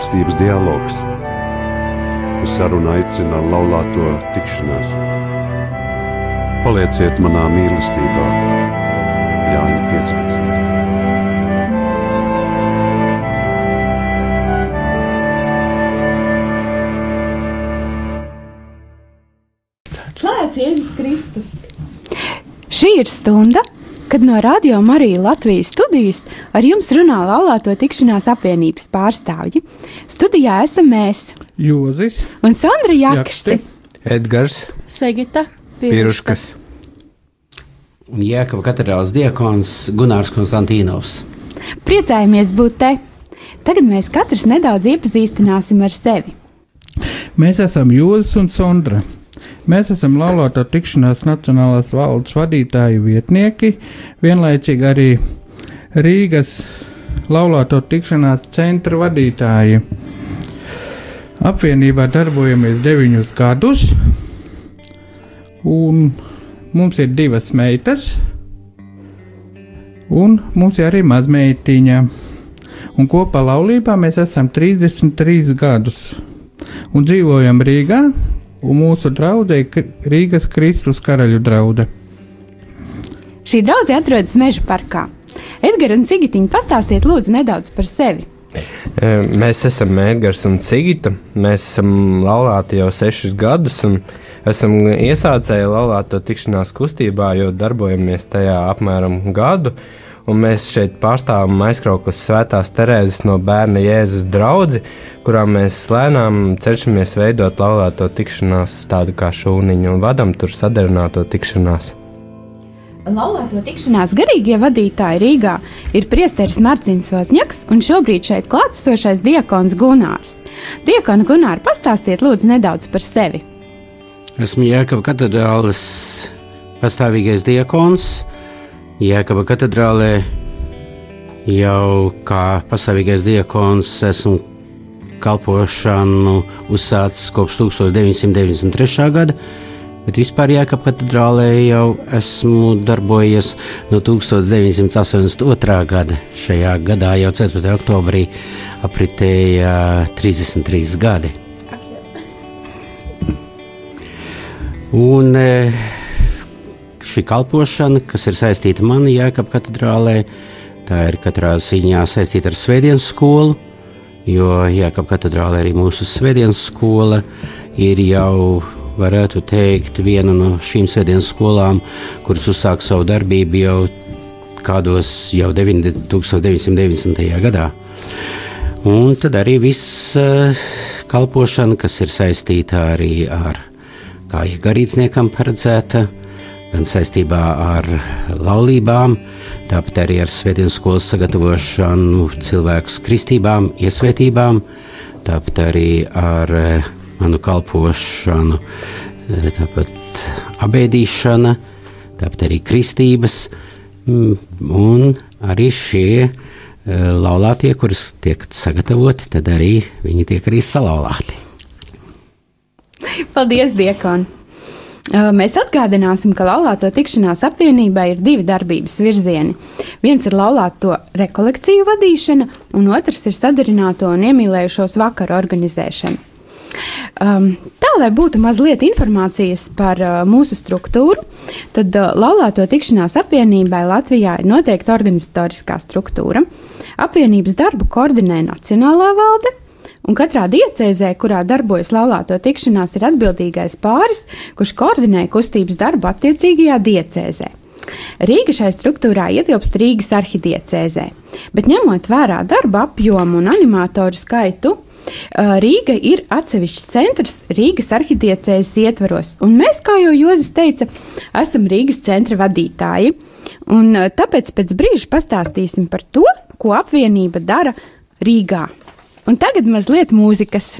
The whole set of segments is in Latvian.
mīlestības dialogs. Uz sarunu aicina laulāto tikšanās. Palieciet manā mīlestībā, Jāņa 15. Slavēts Jēzus Kristus! Šī ir stunda, kad no Radio Marija Latvijas studijas ar jums runā laulāto tikšanās apvienības pārstāvji. Studijā esam mēs, Jūzis, un Sandra Jakšti. Edgars, Segita Piruškas un Jēkabas katedrāls diakons Gunārs Konstantīnovs. Priecājamies būt te! Tagad mēs katrs nedaudz iepazīstināsim ar sevi. mēs esam Jūzis un Sondra. Mēs esam laulāto tikšanās Nacionālās valdes vadītāju vietnieki, vienlaicīgi arī Rīgas laulāto tikšanās centra vadītāji. Apvienībā darbojamies deviņus gadus, un mums ir divas meitas, un mums ir arī mazmeitiņa. Un kopā laulībā mēs esam 33 gadus un dzīvojam Rīgā, un mūsu draudzē ir Rīgas Kristus karaļu drauga. Šī draudzene atrodas Meža parkā. Edgars un Sigitiņa pastāstiet lūdzu nedaudz par sevi. E, Mēs esam Edgars un Cigita. Mēs esam laulāti jau sešus gadus un esam iesācēji laulāto tikšanās kustībā, jo darbojamies tajā apmēram gadu. Un mēs šeit pārstāvam aizkrauklas svētās Terēzes no bērna Jēzus draugu, kurā mēs lēnām cenšamies veidot laulāto tikšanās tādu kā šūniņu un vadam tur sadarināto tikšanās. Laulāto tikšanās garīgie vadītāji Rīgā ir priesteris Mārcis Vosņaks un šobrīd šeit klātesošais diakons Gunārs. Diakona Gunāra, pastāstiet lūdzu nedaudz par sevi. Esmu Jēkabas katedrāles pastāvīgais diakons. Jēkabas katedrālē jau kā pastāvīgais diakons esmu kalpošanu uzsācis kopš 1993. gada. Bet vispār Jēkabā katedrālē jau esmu darbojies no 1982. gada. Šajā gadā jau 4. oktobrī apritēja 33 gadi. Un e, šī kalpošana, kas ir saistīta manī Jēkabā katedrālē, tā ir katrā ziņā saistīta ar Svētdienas skolu, jo Jēkabā katedrālē arī mūsu Svētdienas skola ir jau varētu teikt, viena no šīm sēdienas skolām, kuras uzsāka savu darbību jau kādos jau 1990. gadā. Un tad arī viss uh, kalpošana, kas ir saistīta arī ar, kā ir garīdzniekam paredzēta, gan saistībā ar laulībām, tāpat arī ar svētdienas skolas sagatavošanu cilvēku kristībām, iesvētībām, tāpat arī ar uh, manu kalpošanu, tāpat abēdīšana, tāpat arī kristības, un arī šie laulātie, kurus tiek sagatavoti, tad arī viņi tiek arī salauzti. Paldies, Diekon! Mēs atgādināsim, ka laulāto tikšanās apvienībai ir divi darbības virzieni. Viens ir laulāto rekolekciju vadīšana, un otrs ir sadarināto un iemīlējušos vakaru organizēšana. Um, tā, lai būtu mazliet informācijas par uh, mūsu struktūru, tad uh, laulāto tikšanās apvienībai Latvijā ir noteikta organizatoriskā struktūra. Apvienības darbu koordinē Nacionālā valde. Un katrā diecēzē, kurā darbojas laulāto tikšanās, ir atbildīgais pāris, kurš koordinē kustības darbu attiecīgajā diecēzē. Rīga šai struktūrā ietilpst Rīgas arhidiecēzē, bet ņemot vērā darba apjomu un animatoru skaitu, Rīga ir atsevišķs centrs Rīgas arhitekcijas ietvaros, un mēs, kā jau Jozis teica, esam Rīgas centra vadītāji. Un tāpēc pēc brīža pastāstīsim par to, ko apvienība dara Rīgā. Un tagad mazliet mūzikas.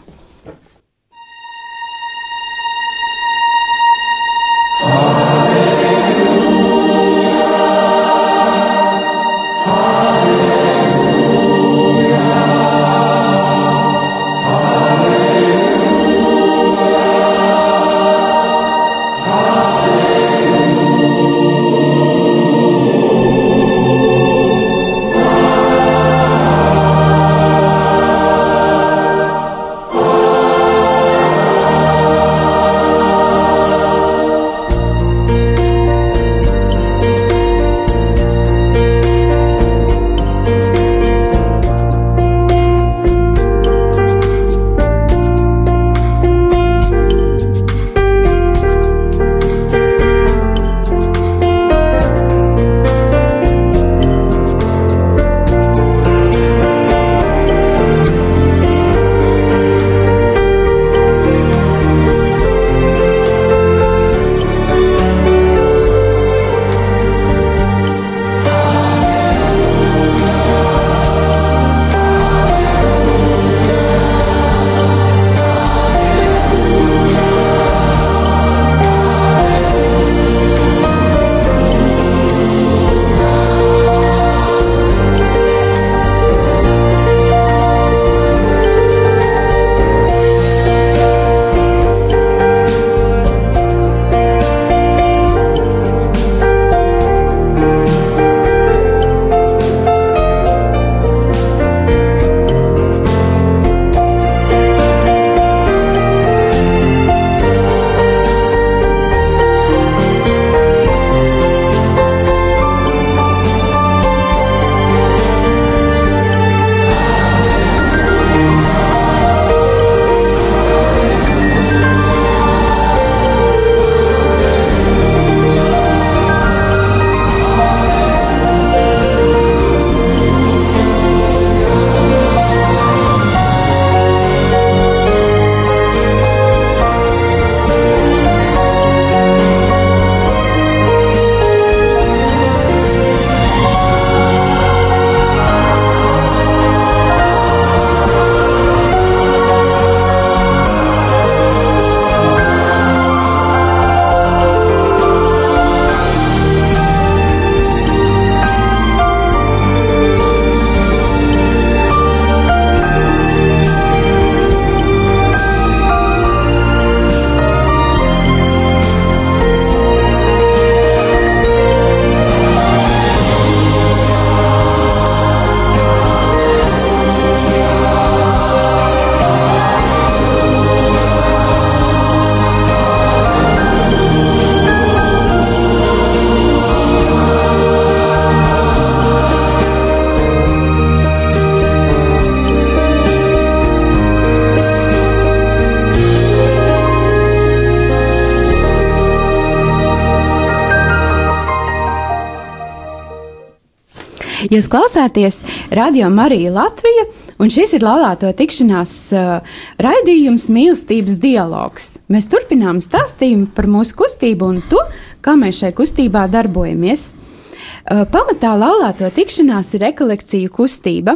Jūs klausāties Radio Marija Latvija, un šis ir laulāto tikšanās uh, raidījums mīlestības dialogs. Mēs turpinām stāstījumu par mūsu kustību un to, kā mēs šai kustībā darbojamies. Uh, pamatā laulāto tikšanās ir rekolekciju kustība.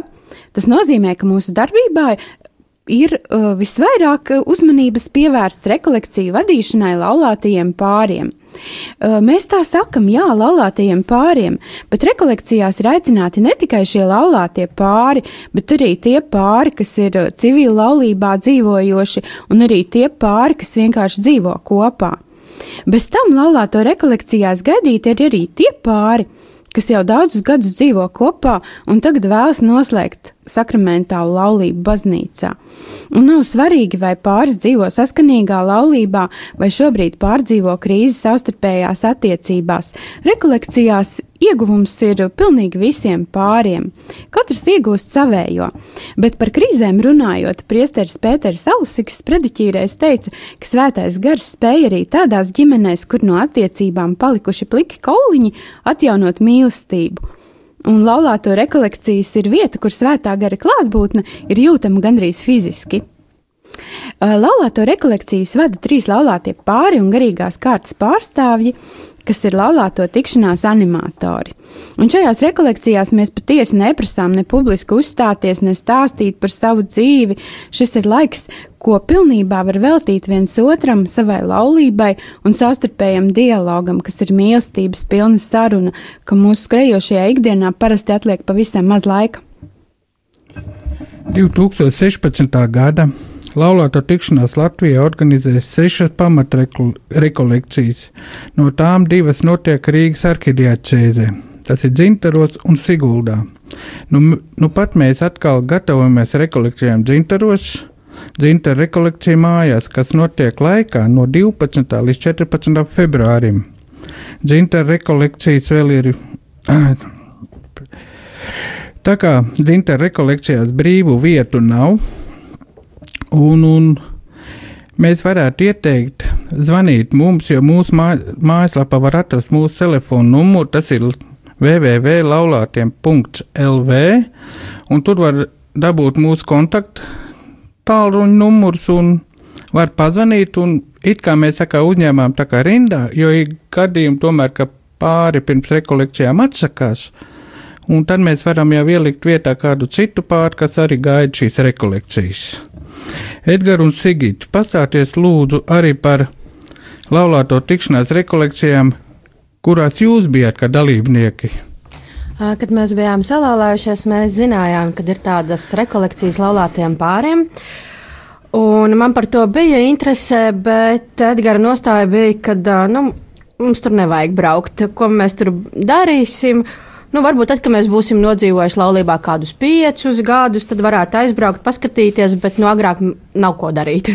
Tas nozīmē, ka mūsu darbībā ir uh, visvairāk uzmanības pievērsts rekolekciju vadīšanai laulātajiem pāriem. Mēs tā sakam, jā, laulātajiem pāriem, bet rekolekcijās ir aicināti ne tikai šie laulātie pāri, bet arī tie pāri, kas ir civila laulībā dzīvojoši, un arī tie pāri, kas vienkārši dzīvo kopā. Bez tam laulāto rekolekcijās gaidīti ir arī tie pāri, kas jau daudzus gadus dzīvo kopā un tagad vēlas noslēgt sakramentālu laulību baznīcā. Un nav svarīgi, vai pāris dzīvo saskanīgā laulībā, vai šobrīd pārdzīvo krīzi savstarpējās attiecībās. Rekolekcijās ieguvums ir pilnīgi visiem pāriem. Katrs iegūst savējo, bet par krīzēm runājot, priesteris Pēters Alusiks prediķīreiz teica, ka svētais gars spēja arī tādās ģimenēs, kur no attiecībām palikuši pliki kauliņi, atjaunot mīlestību un laulāto rekolekcijas ir vieta, kur svētā gara klātbūtne ir jūtama gandrīz fiziski. Laulāto rekolekcijas vada trīs laulātie pāri un garīgās kārtas pārstāvji, kas ir laulāto tikšanās animatori. Un šajās rekolekcijās mēs patiesi neprasām ne publiski uzstāties, ne stāstīt par savu dzīvi. Šis ir laiks, ko pilnībā var veltīt viens otram, savai laulībai un savstarpējam dialogam, kas ir mīlestības pilna saruna, ka mūsu skrejošajā ikdienā parasti atliek pavisam maz laika. 2016. gada Laulāto tikšanās Latvijā organizē sešas pamatrekolekcijas, no tām divas notiek Rīgas arhidiacēzē. Tas ir Dzintaros un Siguldā. Nu, nu pat mēs atkal gatavojamies rekolekcijām Dzintaros, Dzintara rekolekcija mājās, kas notiek laikā no 12. līdz 14. februārim. Dzintara rekolekcijas vēl ir. Tā kā dzintara rekolekcijās brīvu vietu nav, Un, un mēs varētu ieteikt zvanīt mums, jo mūsu mā, mājaslapā var atrast mūsu telefonu numuru. Tas ir www.laulātiem.lv, un tur var dabūt mūsu kontaktu tālruņa numurus un var pazvanīt. Un it kā mēs kā uzņēmām tā kā rindā, jo ir gadījumi tomēr, ka pāri pirms rekolekcijām atsakās. Un tad mēs varam jau ielikt vietā kādu citu pāri, kas arī gaida šīs rekolekcijas. Edgars un Sigita, pastāties lūdzu arī par laulāto tikšanās rekolekcijām, kurās jūs bijāt kā dalībnieki. Kad mēs bijām salālējušies, mēs zinājām, ka ir tādas rekolekcijas laulātiem pāriem. Un man par to bija interese, bet Edgara nostāja bija, ka nu, mums tur nevajag braukt, ko mēs tur darīsim. Nu, varbūt tad, kad mēs būsim nodzīvojuši laulībā kādus piecus gadus, tad varētu aizbraukt, paskatīties, bet nu, agrāk nav ko darīt.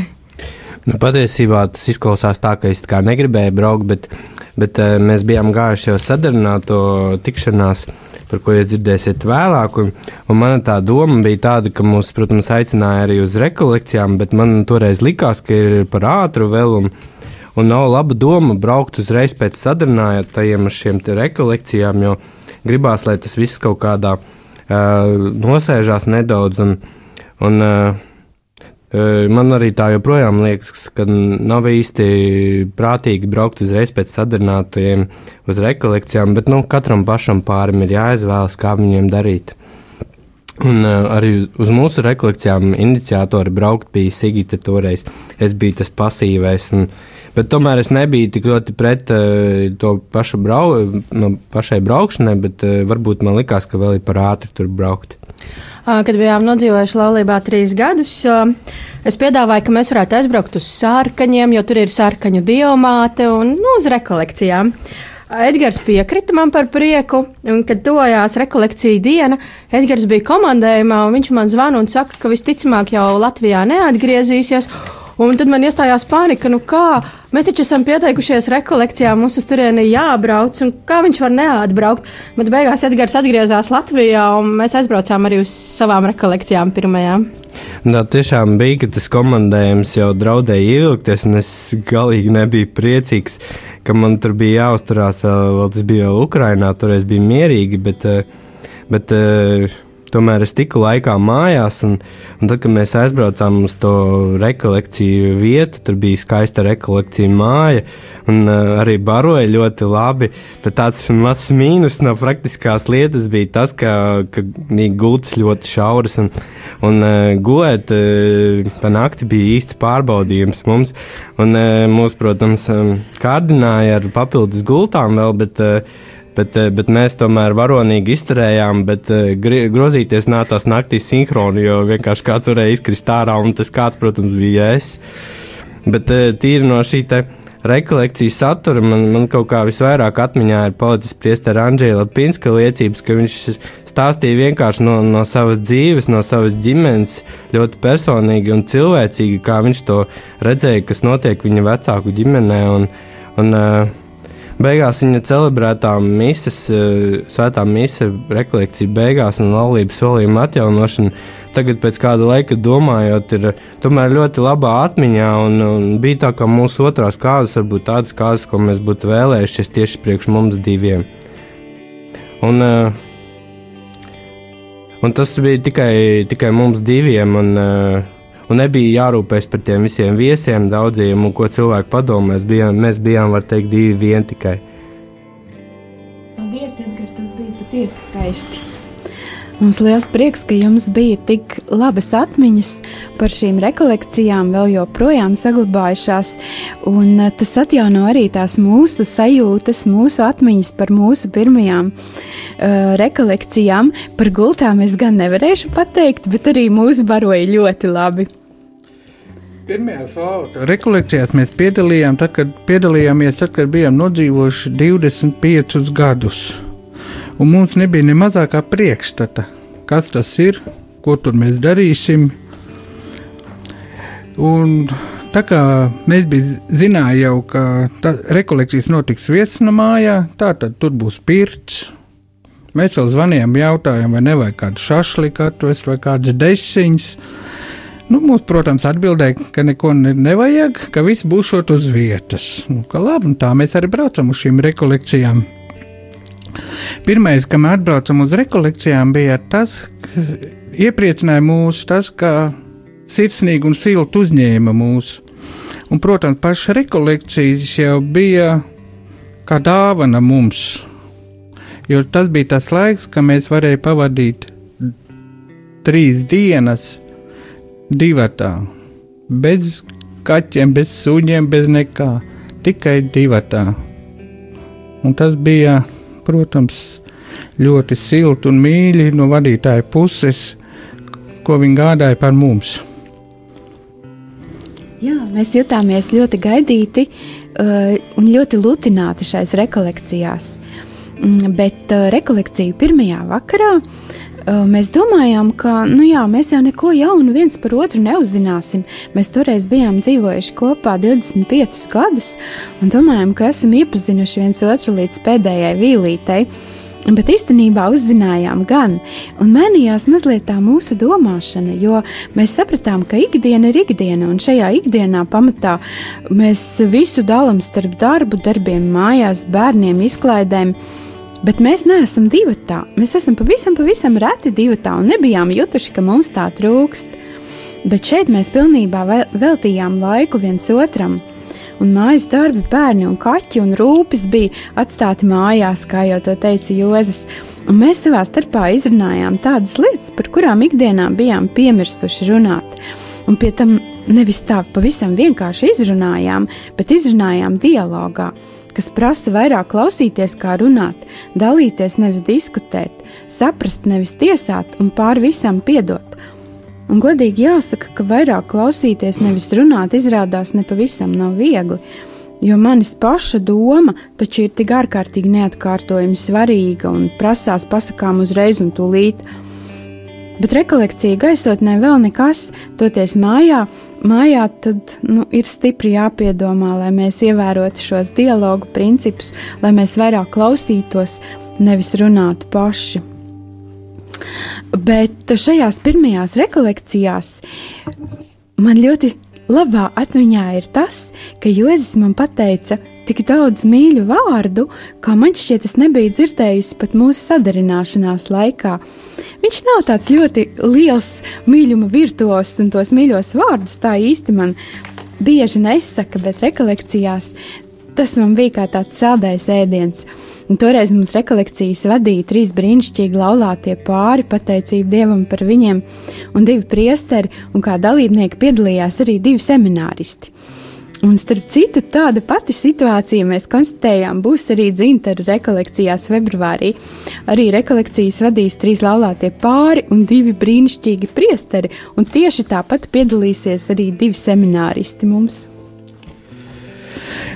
Nu, patiesībā tas izklausās tā, ka es tā negribēju braukt, bet, bet uh, mēs bijām gājuši jau sadarināto tikšanās, par ko jūs dzirdēsiet vēlāk. Un, un mana tā doma bija tāda, ka mūs, protams, aicināja arī uz rekolekcijām, bet man toreiz likās, ka ir par ātru vēl. Un, un nav laba doma braukt uzreiz pēc sadarinātajiem šiem rekolekcijām, jo gribās, lai tas viss kaut kādā uh, nosēžās nedaudz. Un, un, uh, Man arī tā joprojām liekas, ka nav īsti prātīgi braukt uzreiz pēc sadarinātajiem uz rekolekcijām, bet nu, katram pašam pārim ir jāizvēlas, kā viņiem darīt. Un uh, arī uz mūsu rekolekcijām iniciatori braukt bija Sigita toreiz. Es biju tas pasīvais. Un, Bet tomēr es nebiju tik ļoti pret uh, to pašu brau, no pašai braukšanai, bet uh, varbūt man likās, ka vēl ir par ātri tur braukt. Kad bijām nodzīvojuši laulībā trīs gadus, es piedāvāju, ka mēs varētu aizbraukt uz sārkaņiem, jo tur ir sārkaņu diamāte un nu, uz rekolekcijām. Edgars piekrita man par prieku, un, kad tojās rekolekcija diena, Edgars bija komandējumā, un viņš man zvana un saka, ka visticamāk jau Latvijā neatgriezīsies. Un tad man iestājās panika, nu kā mēs taču esam pieteikušies rekolekcijā, mums uz turieni jābrauc, un kā viņš var neatbraukt. Bet beigās Edgars atgriezās Latvijā, un mēs aizbraucām arī uz savām rekolekcijām pirmajām. Tā tiešām bija, ka tas komandējums jau draudēja ilgties, un es galīgi nebiju priecīgs, ka man tur bija jāuzturās vēl, vēl tas bija vēl Ukrainā, toreiz bija mierīgi, bet, bet uh, tomēr es tiku laikā mājās, un, un tad, kad mēs aizbraucām uz to rekolekciju vietu, tur bija skaista rekolekcija māja, un uh, arī baroja ļoti labi. Bet tāds mazs mīnus no praktiskās lietas bija tas, ka, ka bija gultas ļoti šauras, un, un uh, gulēt uh, pa nakti bija īsts pārbaudījums mums. Un, uh, mūs, protams, kārdināja ar papildus gultām vēl, bet uh, Bet, eh, bet mēs tomēr varonīgi izturējām, bet eh, grozīties nācās naktī sinhroni, jo vienkārši kāds varēja izkrist ārā, un tas kāds, protams, bija es. Bet eh, tīri no šī te rekolekcijas satura man, man kaut kā visvairāk atmiņā ir palicis priestera Andrzejla Pinska liecības, ka viņš stāstīja vienkārši no, no savas dzīves, no savas ģimenes, ļoti personīgi un cilvēcīgi, kā viņš to redzēja, kas notiek viņa vecāku ģimenē. Un, un, uh, Beigās viņa celebrētā misijas, eh, svētā misija, rekolekcija beigās un laulības solījuma atjaunošana. Tagad, pēc kāda laika domājot, ir tomēr ļoti labā atmiņā. Un, un bija tā, ka mūsu otrās kārtas varbūt tādas kārtas, ko mēs būtu vēlējušies tieši priekš mums diviem. Un, uh, un tas bija tikai, tikai mums diviem. Un, uh, un nebija jārūpēs par tiem visiem viesiem, daudziem, un ko cilvēki padomās. Bijām, mēs bijām, var teikt, divi vien tikai. Paldies, Edgars, tas bija patiesi skaisti. Mums liels prieks, ka jums bija tik labas atmiņas par šīm rekolekcijām, vēl joprojām saglabājušās. Un eh, tas atjauno arī tās mūsu sajūtas, mūsu atmiņas par mūsu pirmajām uh, rekolekcijām. Par gultām es gan nevarēšu pateikt, bet arī mūsu baroja ļoti labi. Pirmajās rekolekcijās mēs piedalījām, tad, kad piedalījāmies, tad, kad bijām nodzīvojuši 25 gadus. Un mums nebija ne mazākā priekšstata, kas tas ir, ko tur mēs darīsim. Un tā kā mēs zinājām ka rekolekcijas notiks viesnamājā, tā tad tur būs pirts. Mēs vēl zvanījām, jautājām, vai nevajag kādu šašliku atvest vai kādas desiņas. Nu, mums, protams, atbildēja, ka neko nevajag, ka viss būs uz vietas. Nu, labi, tā mēs arī braucam uz šīm rekolekcijām. Pirmais, kad mēs atbraucam uz rekolekcijām, bija tas, ka iepriecināja mūs tas, ka sirsnīgi un silti uzņēma mūs. Un, protams, pašas rekolekcijas jau bija kā dāvana mums, jo tas bija tas laiks, kad mēs varējām pavadīt trīs dienas divatā. Bez kaķiem, bez suņiem, bez nekā. Tikai divatā. Un tas bija, protams, ļoti silti un mīļi no vadītāja puses, ko viņi gādāja par mums. Jā, mēs jutāmies ļoti gaidīti uh, un ļoti lutināti šais rekolekcijās. Mm, bet uh, rekolekciju pirmajā vakarā uh, mēs domājām, ka nu jā, mēs jau neko jaunu viens par otru neuzzināsim. Mēs toreiz bijām dzīvojuši kopā 25 gadus un domājām, ka esam iepazinuši viens otru līdz pēdējai vīlītei. Bet īstenībā uzzinājām gan, un mainījās mazliet tā mūsu domāšana, jo mēs sapratām, ka ikdiena ir ikdiena, un šajā ikdienā pamatā mēs visu dalām starp darbu, darbiem, mājās, bērniem, izklaidēm. Bet mēs neesam divi tā. Mēs esam pavisam, pavisam reti divi tā un nebijām jutuši, ka mums tā trūkst. Bet šeit mēs pilnībā veltījām laiku viens otram. Un mājas darbi, bērni un kaķi un rūpes bija atstāti mājās, kā jau to teica Jozef. Un mēs savā starpā izrunājām tādas lietas, par kurām ikdienā bijām piemirsuši runāt. Un pie tam nevis tā pavisam vienkārši izrunājām, bet izrunājām dialogā kas prasa vairāk klausīties, kā runāt, dalīties, nevis diskutēt, saprast, nevis tiesāt un pāri visam piedot. Un godīgi jāsaka, ka vairāk klausīties, nevis runāt, izrādās nepavisam nav viegli, jo manis paša doma taču ir tik ārkārtīgi neatkārtojami svarīga un prasās pasakām uzreiz un tūlīt. Bet rekolekcija gaisotnē vēl nekas, toties mājā, mājā tad nu, ir stipri jāpiedomā, lai mēs ievērotu šos dialogu principus, lai mēs vairāk klausītos, nevis runātu paši. Bet šajās pirmajās rekolekcijās man ļoti labā atmiņā ir tas, ka Jēzus man teica, tik daudz mīļu vārdu, kā man šķiet, es nebiju dzirdējusi pat mūsu sadarināšanās laikā. Viņš nav tāds ļoti liels mīluma virtuos, un tos mīļos vārdus tā īsti man bieži nesaka, bet rekolekcijās tas man bija kā tāds saldais ēdiens. Un toreiz mums rekolekcijas vadīja trīs brīnišķīgi laulātie pāri, pateicība Dievam par viņiem, un divi priesteri, un kā dalībnieki piedalījās arī divi semināristi. Un starp citu, tāda pati situācija mēs konstatējām, būs arī dzintaru rekolekcijās februārī. Arī rekolekcijas vadīs trīs laulātie pāri un divi brīnišķīgi priesteri, un tieši tāpat piedalīsies arī divi semināristi mums.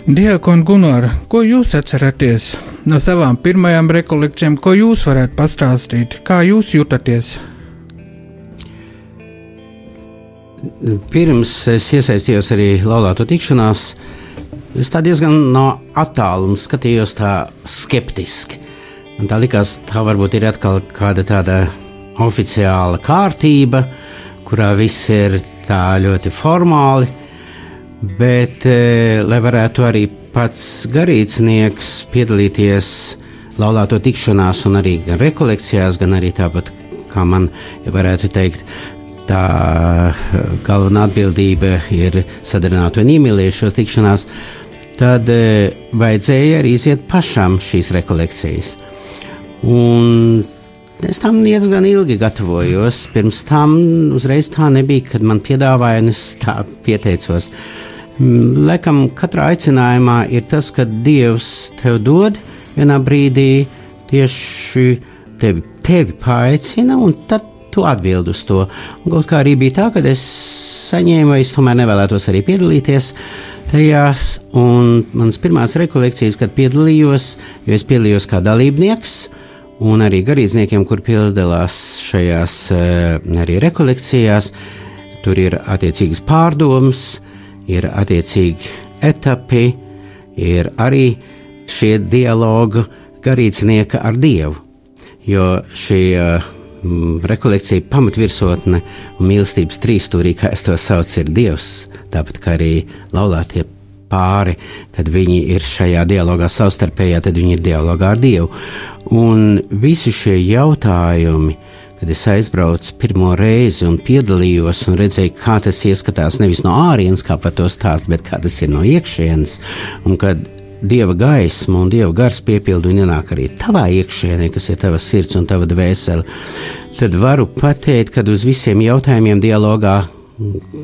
Diakon Gunār, ko jūs atceraties no savām pirmajām rekolekcijām, ko jūs varētu pastāstīt, kā jūs jūtaties? Pirms es iesaistījos arī laulāto tikšanās, es tā diezgan no attāluma skatījos tā skeptiski. Man tā likās, tā varbūt ir atkal kāda tāda oficiāla kārtība, kurā viss ir tā ļoti formāli, bet, e, lai varētu arī pats garīdznieks piedalīties laulāto tikšanās un arī gan rekolekcijās, gan arī tāpat, kā man varētu teikt, tā galvenā atbildība ir sadarīt un iemīlēt šos tikšanās, tad e, vajadzēja arī iziet pašam šīs rekolekcijas. Un es tam diezgan ilgi gatavojos. Pirms tam uzreiz tā nebija, kad man piedāvāja, un es tā pieteicos. Mm, laikam, katrā aicinājumā ir tas, ka Dievs tev dod vienā brīdī tieši tevi, tevi paaicina, un tad tu atbild uz to. Un kaut kā arī bija tā, ka es saņēmu, es tomēr nevēlētos arī piedalīties tajās. Un manas pirmās rekolekcijas, kad piedalījos, jo es piedalījos kā dalībnieks, un arī garīdzniekiem, kur piedalās šajās eh, arī rekolekcijās, tur ir attiecīgas pārdomas, ir attiecīgi etapi, ir arī šie dialogu garīdznieka ar Dievu. Jo šī uh, rekolekcija pamatvirsotne un mīlestības trīsstūrī, kā es to saucu, ir Dievs. Tāpat kā arī laulātie pāri, kad viņi ir šajā dialogā savstarpējā, tad viņi ir dialogā ar Dievu. Un visi šie jautājumi, kad es aizbraucu pirmo reizi un piedalījos un redzēju, kā tas izskatās nevis no ārienes, kā par to stāst, bet kā tas ir no iekšienes, un kad dieva gaisma un dieva gars piepildu un ienāk arī tavā iekšienē, kas ir tavs sirds un tava dvēsele, tad varu pateikt, ka uz visiem jautājumiem dialogā.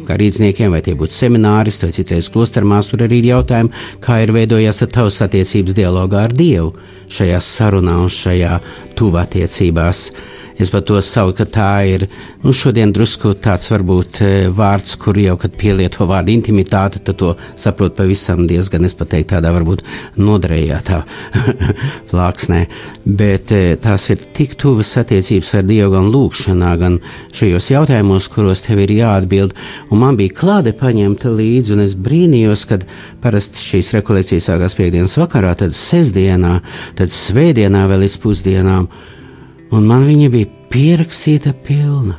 Kā rīzniekiem, vai tie būtu semināristi, vai citreiz klostermās, tur arī ir jautājumi, kā ir veidojies tavs attiecības dialogā ar Dievu šajā sarunā un šajā. Uh, Es pat to saucu, ka tā ir nu, šodien drusku tāds varbūt e, vārds, kur jau, kad pielieto vārdu intimitāte, tad to saprot pavisam diezgan, es pat teiktu, tādā varbūt nodarījātā plāksnē. Bet e, tās ir tik tuvas attiecības ar Dievu gan lūkšanā, gan šajos jautājumos, kuros tev ir jāatbild. Un man bija klāde paņemta līdzi, un es brīnījos, kad parasti šīs rekolekcijas sākās piekdienas vakarā, tad sestdienā, tad svētdienā vēl līdz pusdienām un man viņa bija pierakstīta pilna.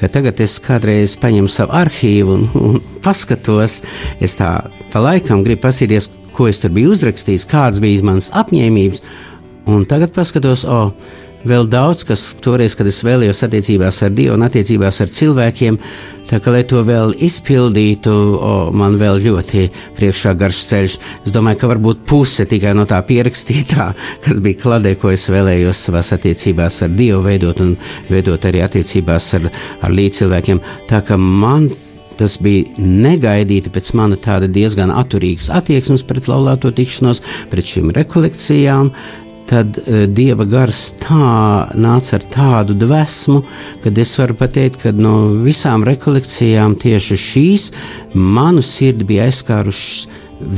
Kad tagad es kādreiz paņemu savu arhīvu un, un paskatos, es tā pa laikam gribu paskatīties, ko es tur biju uzrakstījis, kādas bija manas apņēmības, un tagad paskatos, o, oh, vēl daudz, kas toreiz, kad es vēlējos attiecībās ar Dievu un attiecībās ar cilvēkiem, tā kā lai to vēl izpildītu, o, man vēl ļoti priekšā garš ceļš. Es domāju, ka varbūt puse tikai no tā pierakstītā, kas bija kladē, ko es vēlējos savās attiecībās ar Dievu veidot un veidot arī attiecībās ar, ar līdzcilvēkiem. Tā kā man Tas bija negaidīti pēc mana tāda diezgan atturīgas attieksmes pret laulāto tikšanos, pret šīm rekolekcijām, tad uh, dieva gars tā nāca ar tādu dvēsmu, ka es varu pateikt, ka no visām rekolekcijām tieši šīs manu sirdi bija aizskārušas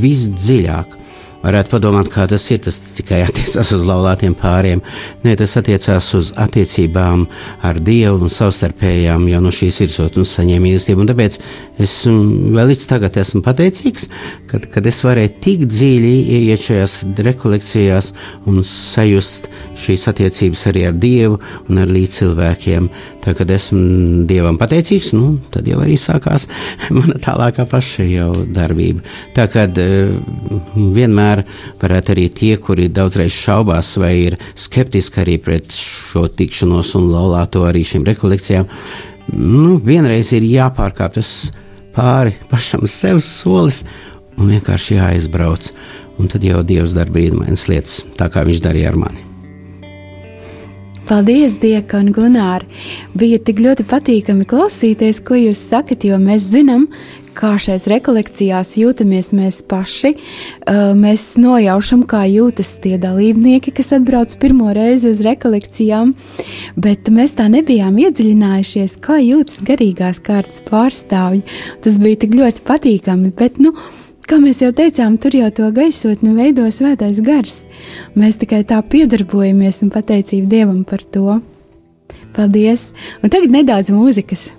visdziļāk. Varētu padomāt, kā tas ir. Tas tikai attiecās uz laulātiem pāriem. Nē, tas attiecās uz attiecībām ar Dievu un savstarpējām jau no šīs virsotnes saņēmu mīlestību. Un tāpēc es vēl līdz tagad esmu pateicīgs, kad, kad es varēju tik dziļi ieiet šajās rekolekcijās un sajust šīs attiecības arī ar Dievu un ar līdzcilvēkiem. Tā kad esmu Dievam pateicīgs, nu, tad jau arī sākās mana tālākā paša jau darbība. Tā kad vienmēr tomēr varētu arī tie, kuri daudzreiz šaubās vai ir skeptiski arī pret šo tikšanos un laulāto arī šīm rekolekcijām, nu, vienreiz ir jāpārkāp tas pāri pašam sev solis un vienkārši jāizbrauc. Un tad jau Dievs dara brīnumainas lietas, tā kā viņš darīja ar mani. Paldies, Dieka un Gunār! Bija tik ļoti patīkami klausīties, ko jūs sakat, jo mēs zinām, kā šais rekolekcijās jūtamies mēs paši. Mēs nojaušam, kā jūtas tie dalībnieki, kas atbrauc pirmo reizi uz rekolekcijām, bet mēs tā nebijām iedziļinājušies, kā jūtas garīgās kārtas pārstāvji. Tas bija tik ļoti patīkami, bet, nu, Kā mēs jau teicām, tur jau to gaisotni veido svētais gars. Mēs tikai tā piedarbojamies un pateicību Dievam par to. Paldies! Un tagad nedaudz mūzikas!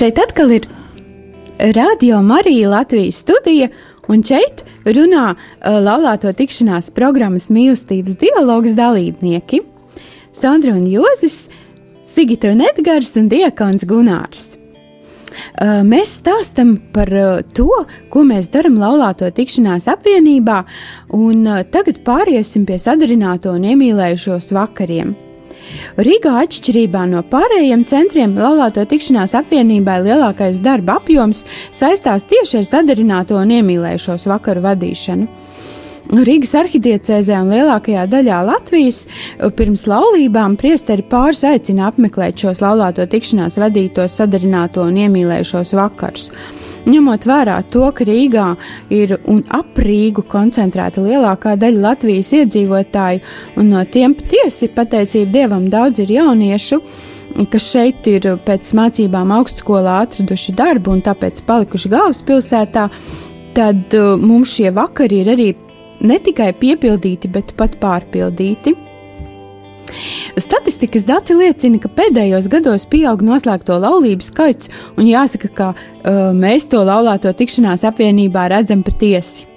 Šeit atkal ir Radio Marija Latvijas studija, un šeit runā uh, laulāto tikšanās programmas mīlestības dialogs dalībnieki - Sandra un Jozis, Sigita un Edgars un Diekons Gunārs. Uh, mēs stāstam par uh, to, ko mēs darām laulāto tikšanās apvienībā, un uh, tagad pāriesim pie sadarināto un iemīlējušos vakariem. Rīgā atšķirībā no pārējiem centriem laulāto tikšanās apvienībai lielākais darba apjoms saistās tieši ar sadarināto un iemīlējušos vakaru vadīšanu. Rīgas arhidiecēzē un lielākajā daļā Latvijas pirms laulībām priesteri pāris aicina apmeklēt šos laulāto tikšanās vadītos sadarināto un iemīlējušos vakarus. Ņemot vērā to, ka Rīgā ir un ap Rīgu koncentrēta lielākā daļa Latvijas iedzīvotāju, un no tiem patiesi pateicību Dievam daudz ir jauniešu, kas šeit ir pēc mācībām augstskolā atraduši darbu un tāpēc palikuši galvaspilsētā, tad uh, mums šie vakari ir arī ne tikai piepildīti, bet pat pārpildīti. Statistikas dati liecina, ka pēdējos gados pieaug noslēgto laulību skaits, un jāsaka, ka uh, mēs to laulāto tikšanās apvienībā redzam patiesi.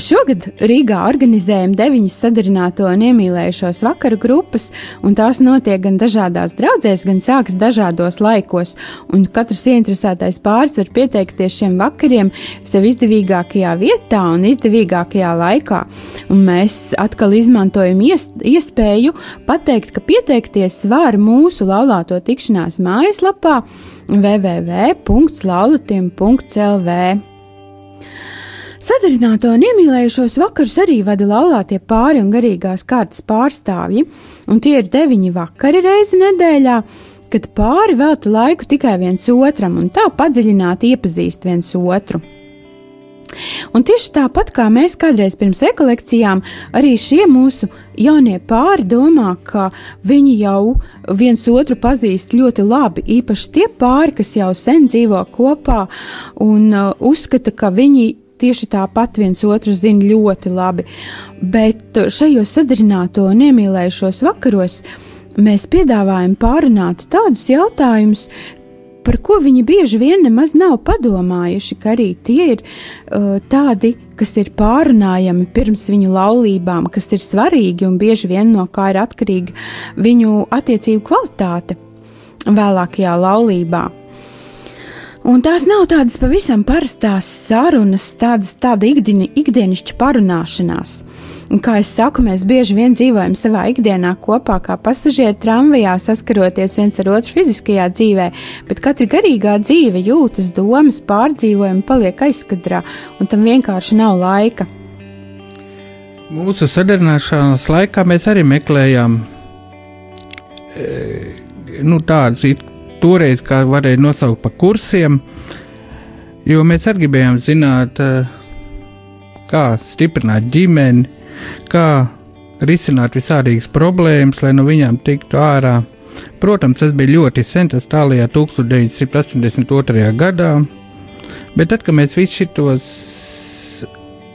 Šogad Rīgā organizējam deviņas sadarināto un iemīlējušos vakaru grupas, un tās notiek gan dažādās draudzēs, gan sākas dažādos laikos, un katrs ieinteresētais pāris var pieteikties šiem vakariem sev izdevīgākajā vietā un izdevīgākajā laikā. Un mēs atkal izmantojam ies, iespēju pateikt, ka pieteikties var mūsu laulāto tikšanās mājaslapā www.laulatiem.lv. Sadarināto un iemīlējušos vakarus arī vada laulātie pāri un garīgās kārtas pārstāvji, un tie ir deviņi vakari reizi nedēļā, kad pāri velta laiku tikai viens otram un tā padziļināti iepazīst viens otru. Un tieši tāpat kā mēs kādreiz pirms rekolekcijām, arī šie mūsu jaunie pāri domā, ka viņi jau viens otru pazīst ļoti labi. Īpaši tie pāri, kas jau sen dzīvo kopā un uh, uzskata, ka viņi tieši tāpat viens otru zina ļoti labi. Bet šajos sadarināto un iemīlējušos vakaros mēs piedāvājam pārunāt tādus jautājumus, par ko viņi bieži vien nemaz nav padomājuši, ka arī tie ir uh, tādi, kas ir pārunājami pirms viņu laulībām, kas ir svarīgi un bieži vien no kā ir atkarīga viņu attiecību kvalitāte vēlākajā laulībā. Un tās nav tādas pavisam parastās sarunas, tādas tāda ikdieni, ikdienišķa parunāšanās. Un, kā jau saku, mēs bieži vien dzīvojam savā ikdienā kopā, kā pasažieri tramvajā, saskaroties viens ar otru fiziskajā dzīvē, bet katra garīgā dzīve, jūtas, domas, pārdzīvojumi paliek aizkadrā, un tam vienkārši nav laika. Mūsu sadarbināšanās laikā mēs arī meklējām e, nu, tādas toreiz, kā varēja nosaukt par kursiem, jo mēs arī gribējām zināt, eh, kā stiprināt ģimeni, kā risināt visādīgas problēmas, lai no viņām tiktu ārā. Protams, tas bija ļoti sen, tas tālākajā 1982. gadā, bet tad, kad mēs visus šitos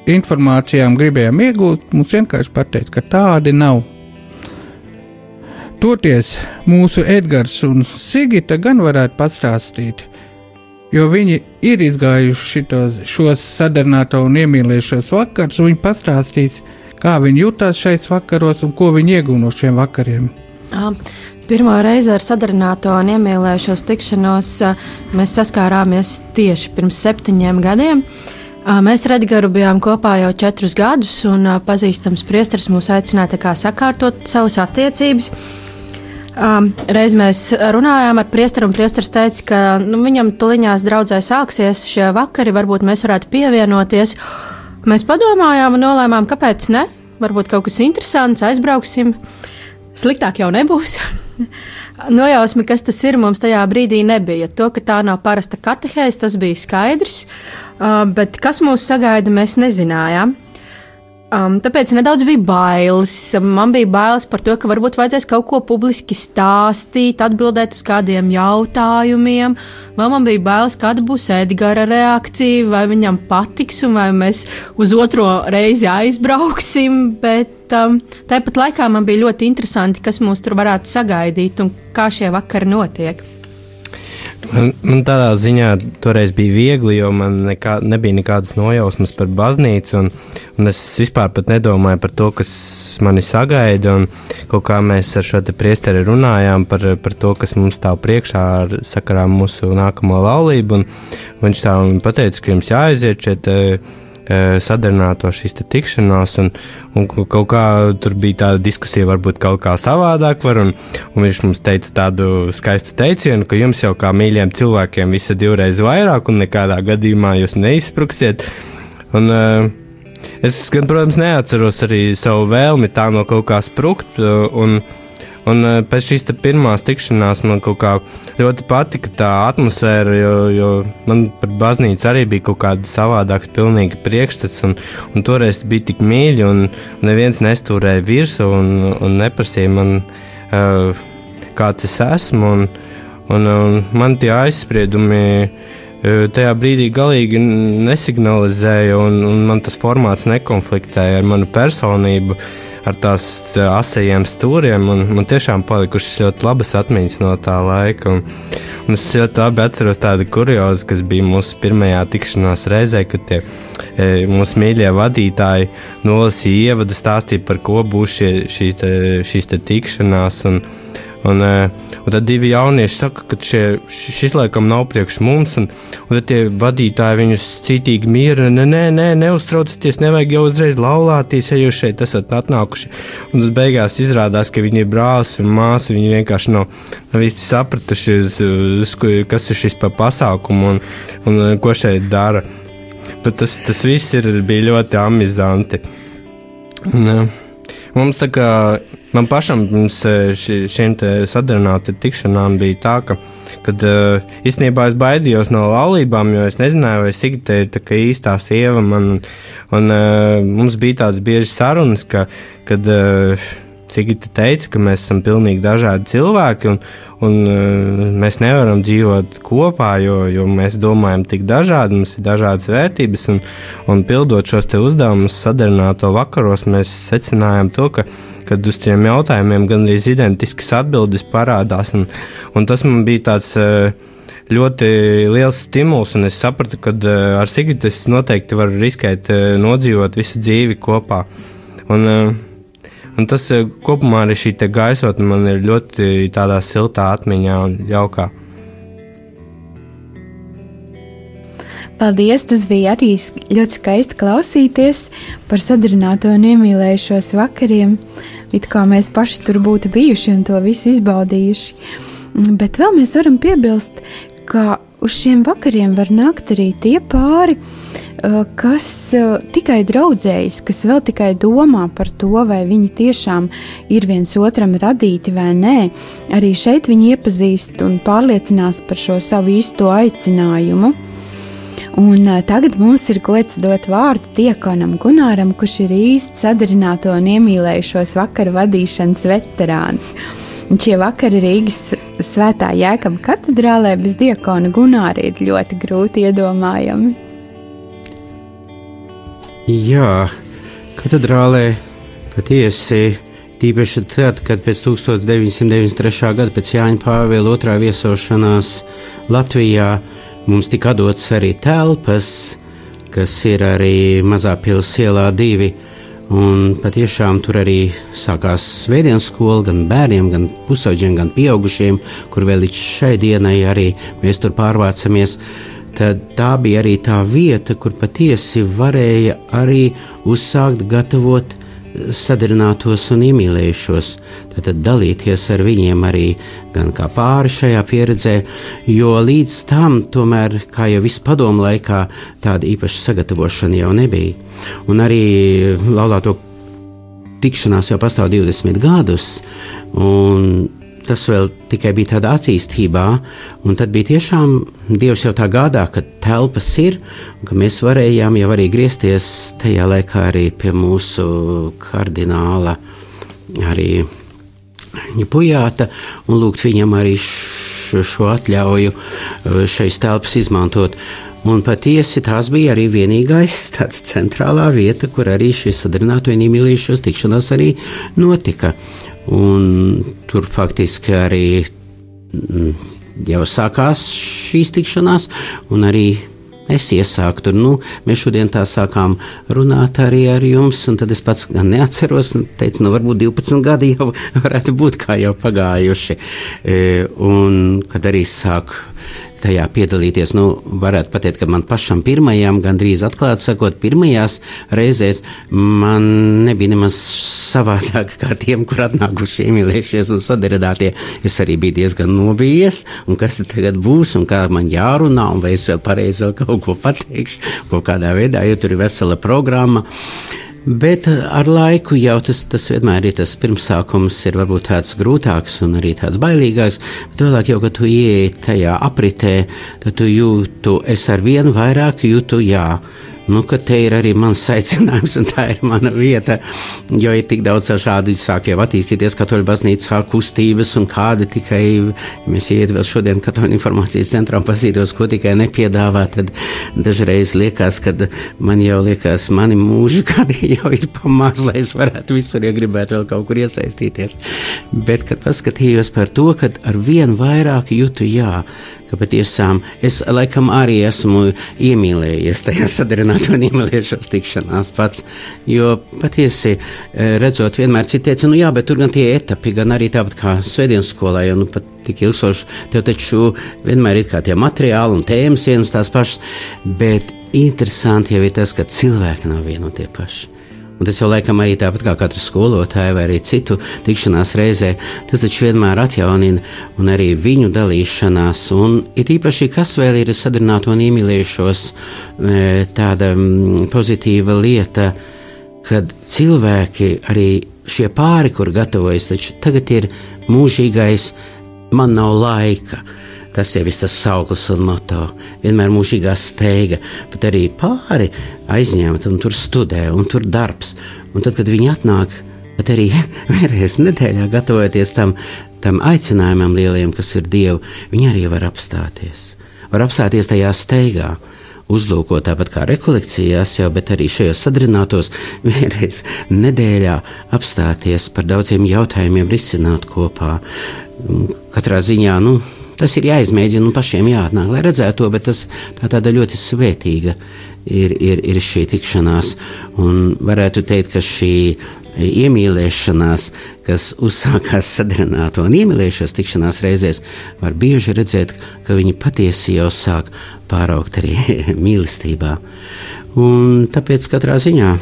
informācijām gribējām iegūt, mums vienkārši pateica, ka tādi nav. Toties mūsu Edgars un Sigita gan varētu pastāstīt, jo viņi ir izgājuši šitos, šos sadarināto un iemīlējušos vakarus, un viņi pastāstīs, kā viņi jutās šais vakaros un ko viņi iegūst no šiem vakariem. Pirmā reize ar sadarināto un iemīlējušos tikšanos mēs saskārāmies tieši pirms septiņiem gadiem. Mēs ar Edgars bijām kopā jau četrus gadus, un pazīstams priesteris mūs aicināja sakārtot savas attiecības. Um, reiz mēs runājām ar priesteru, un priesteris teica, ka nu, viņam tuliņās draudzē sāksies šie vakari, varbūt mēs varētu pievienoties. Mēs padomājām un nolēmām, kāpēc ne? Varbūt kaut kas interesants, aizbrauksim. Sliktāk jau nebūs. Nojausmi, kas tas ir, mums tajā brīdī nebija. To, ka tā nav parasta katehēze, tas bija skaidrs, uh, bet kas mūs sagaida, mēs nezinājām. Um, tāpēc nedaudz bija bailes. Man bija bailes par to, ka varbūt vajadzēs kaut ko publiski stāstīt, atbildēt uz kādiem jautājumiem. Vēl man bija bailes, kāda būs Edgara reakcija, vai viņam patiks, un vai mēs uz otro reizi aizbrauksim. Bet um, tāpat laikā man bija ļoti interesanti, kas mūs tur varētu sagaidīt un kā šie vakari notiek. Man, man tādā ziņā toreiz bija viegli, jo man nekā, nebija nekādas nojausmas par baznīcu, un, un es vispār nedomāju par to, kas mani sagaida. Kā mēs ar šo priesteri runājām par, par to, kas mums stāv priekšā ar sakarā mūsu nākamo laulību. Viņš tā pateica, ka jums jāaiziet šeit sadarināto šīs tikšanās, un, un kaut kā tur bija tāda diskusija, varbūt kaut kā savādāk var, un, un viņš mums teica tādu skaistu teicienu, ka jums jau kā mīļiem cilvēkiem visa divreiz vairāk, un nekādā gadījumā jūs neizspruksiet. Un, uh, es, gan, protams, neatceros arī savu vēlmi tā no kaut kā sprukt, un, uh, Un eh, pēc šīs pirmās tikšanās man kaut kā ļoti patika tā atmosfēra, jo, jo man par baznīcu arī bija kaut kāda savādāks, pilnīgi priekšstats. Un, un toreiz bija tik mīļi, un neviens nestūrēja virsū un, un neprasīja man, uh, kāds es esmu. Un, un, un man tie aizspriedumi eh, tajā brīdī galīgi nesignalizēja, un, un man tas formāts nekonfliktēja ar manu personību. Uh, ar tās asajiem stūriem. Man tiešām palikušas ļoti labas atmiņas no tā laika. Un, Un es ļoti labi atceros tādu kuriozu, kas bija mūsu pirmajā tikšanās reizē, kad tie e, mūsu mīļie vadītāji nolasīja ievadu, stāstīja par ko būs šie, šī te, šīs te tikšanās. Un, Un, eh, un tad divi jaunieši saka, ka šie, šis laikam nav priekš mums, un, un tad tie vadītāji viņus citīgi mierina. Nē, nē, nē, neuztraucieties, nevajag jau uzreiz laulāties, ja jūs šeit esat atnākuši. Un tad beigās izrādās, ka viņi ir brālis un māsa. Viņi vienkārši nav, nav īsti sapratuši, uz, uz, kas ir šis pa pasākumu un, un ko šeit dara. Bet tas, tas viss ir, bija ļoti amizanti. Un, uh, Mums tā kā man pašam ši, šiem sadarinātu tikšanām bija tā, ka, kad īstenībā es baidījos no laulībām, jo es nezināju, vai Sigita ir tā īstā sieva man, un mums bija tādas bieži sarunas, ka, kad Cigita teica, ka mēs esam pilnīgi dažādi cilvēki un, un uh, mēs nevaram dzīvot kopā, jo, jo mēs domājam tik dažādi, mums ir dažādas vērtības. Un, un pildot šos uzdevumus sadarināto vakaros, mēs secinājām to, ka kad uz šiem jautājumiem gandrīz identiskas atbildes parādās. Un, un tas man bija tāds uh, ļoti liels stimuls, un es sapratu, ka uh, ar Sigitu es noteikti varu riskēt nodzīvot visu dzīvi kopā. Un, Un tas eh, kopumā arī šī gaisotne man ir ļoti tādā siltā atmiņā un jaukā. Paldies! Tas bija arī ļoti skaisti klausīties par sadarbināto un iemīlējušos vakariem. It kā mēs paši tur būtu bijuši un to visu izbaudījuši. Bet vēl mēs varam piebilst, ka uz šiem vakariem var nākt arī tie pāri, uh, kas uh, tikai draudzējas, kas vēl tikai domā par to, vai viņi tiešām ir viens otram radīti vai nē. Arī šeit viņi iepazīst un pārliecinās par šo savu īsto aicinājumu. Un uh, tagad mums ir gods dot vārdu Diekonam Gunāram, kurš ir īsts sadarināto un iemīlējušos vakaru vadīšanas veterāns. Un šie vakari Rīgas svētā jēkama katedrālē bez diakona Gunāra ir ļoti grūti iedomājami. Jā, katedrālē patiesi. Tīpaši tad, kad pēc 1993. gada, pēc Jāņa Pāvila otrā viesošanās Latvijā, mums tika dots arī telpas, kas ir arī Mazā pilsēta ielā divi Un patiešām tur arī sākās svētdienas skola gan bērniem, gan pusauģiem, gan pieaugušiem, kur vēl līdz šai dienai arī mēs tur pārvācamies. Tad tā bija arī tā vieta, kur patiesi varēja arī uzsākt gatavot sadarinātos un iemīlējušos, tad dalīties ar viņiem arī gan kā pāri šajā pieredzē, jo līdz tam, tomēr, kā jau viss padomu laikā, tāda īpaša sagatavošana jau nebija. Un arī laulāto tikšanās jau pastāv 20 gadus, un tas vēl tikai bija tādā attīstībā, un tad bija tiešām Dievs jau tā gādā, ka telpas ir, un ka mēs varējām jau arī griezties tajā laikā arī pie mūsu kardināla, arī Pujāta, un lūgt viņam arī šo atļauju uh, šeit telpas izmantot. Un patiesi tās bija arī vienīgais tāds centrālā vieta, kur arī šīs sadarināto un iemīlējušos tikšanās arī notika. Tur faktiski arī mm, jau sākās šīs tikšanās, un arī es iesāku tur. Nu, mēs šodien tā sākām runāt arī ar jums, un tad es pats neatceros, un teicu, nu, varbūt 12 gadi jau varētu būt kā jau pagājuši. E, un kad arī sāku tajā piedalīties. Nu, varētu pateikt, ka man pašam pirmajam, gandrīz atklāti sakot, pirmajās reizēs man nebija nemaz savādāk kā tiem, kur atnākuši iemīlējušies un sadarinātie. Es arī biju diezgan nobijies, un kas tad tagad būs, un kā man jārunā, un vai es vēl pareizi vēl kaut ko pateikšu, kaut kādā veidā, jo tur ir vesela programma. Bet ar laiku jau tas, tas vienmēr ir tas pirmsākums, ir varbūt tāds grūtāks un arī tāds bailīgāks. Bet vēlāk, jau, kad tu ieej tajā apritē, tad tu jūti, es ar vienu vairāk jūtu, jā nu, ka te ir arī mans aicinājums, un tā ir mana vieta. Jo ir tik daudz šādi sāk jau attīstīties katoļu baznīcā kustības, un kādi tikai, ja mēs iet vēl šodien katoļu informācijas centrā un pasītos, ko tikai nepiedāvā, tad dažreiz liekas, ka man jau liekas, mani mūži kādi jau ir pamāz, lai es varētu visur, ja gribētu vēl kaut kur iesaistīties. Bet, kad paskatījos par to, kad ar vien vairāk jūtu, jā, ka patiešām es laikam arī esmu iemīlējies tajā sadarināto un iemīlējušos tikšanās pats. Jo patiesi eh, redzot, vienmēr citi teica, nu jā, bet tur gan tie etapi, gan arī tāpat kā svētdienas skolā, jo nu pat tik ilgstoši, tev taču vienmēr ir kā tie materiāli un tēmas vienas tās pašas, bet interesanti jau ir tas, ka cilvēki nav vieni un tie paši. Un tas jau laikam arī tāpat kā katra skolotāja vai arī citu tikšanās reizē, tas taču vienmēr atjaunina un arī viņu dalīšanās. Un ir īpaši, kas vēl ir sadarbināto un iemīlējušos, e, tāda pozitīva lieta, kad cilvēki arī šie pāri, kur gatavojas, taču tagad ir mūžīgais, man nav laika. Tas jau ir tas sauklis un moto. Vienmēr mūžīgā steiga, bet arī pāri aizņemta un tur studē, un tur darbs. Un tad, kad viņi atnāk, bet arī vēlreiz nedēļā gatavoties tam, tam aicinājumam lieliem, kas ir Dievu, viņi arī var apstāties. Var apstāties tajā steigā uzlūkot tāpat kā rekolekcijās, jau, bet arī šajos sadarbinātos vienreiz nedēļā apstāties par daudziem jautājumiem, risināt kopā. Katrā ziņā, nu, Tas ir jāizmēģina un pašiem jāatnāk, lai redzētu to, bet tas tā tāda ļoti svētīga ir, ir, ir šī tikšanās. Un varētu teikt, ka šī iemīlēšanās, kas uzsākās sadarināto un iemīlēšanās tikšanās reizēs, var bieži redzēt, ka viņi patiesi jau sāk pāraugt arī mīlestībā. Un tāpēc katrā ziņā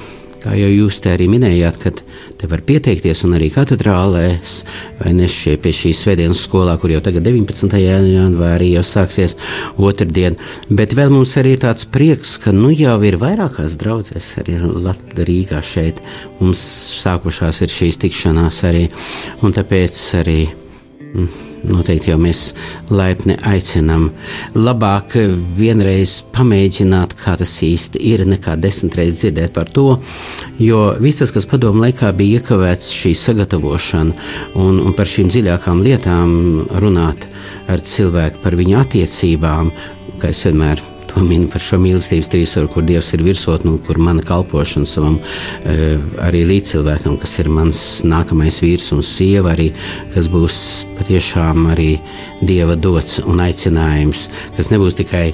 Kā jau jūs te arī minējāt, kad te var pieteikties un arī katedrālēs, vai ne šie pie šīs svētdienas skolā, kur jau tagad 19. janvārī jau sāksies otrdien. Bet vēl mums arī ir tāds prieks, ka nu jau ir vairākās draudzēs arī Rīgā šeit. Mums sākušās ir šīs tikšanās arī, un tāpēc arī. Mm, noteikti jau mēs laipni aicinām. Labāk vienreiz pamēģināt, kā tas īsti ir, nekā desmit reizes dzirdēt par to, jo viss tas, kas padomu laikā bija iekavēts šī sagatavošana un, un par šīm dziļākām lietām runāt ar cilvēku, par viņu attiecībām, kā es vienmēr min par šo mīlestības trīsvaru, kur Dievs ir virsotne un kur mana kalpošana savam e, arī līdzcilvēkam, kas ir mans nākamais vīrs un sieva, arī, kas būs patiešām arī Dieva dots un aicinājums, kas nebūs tikai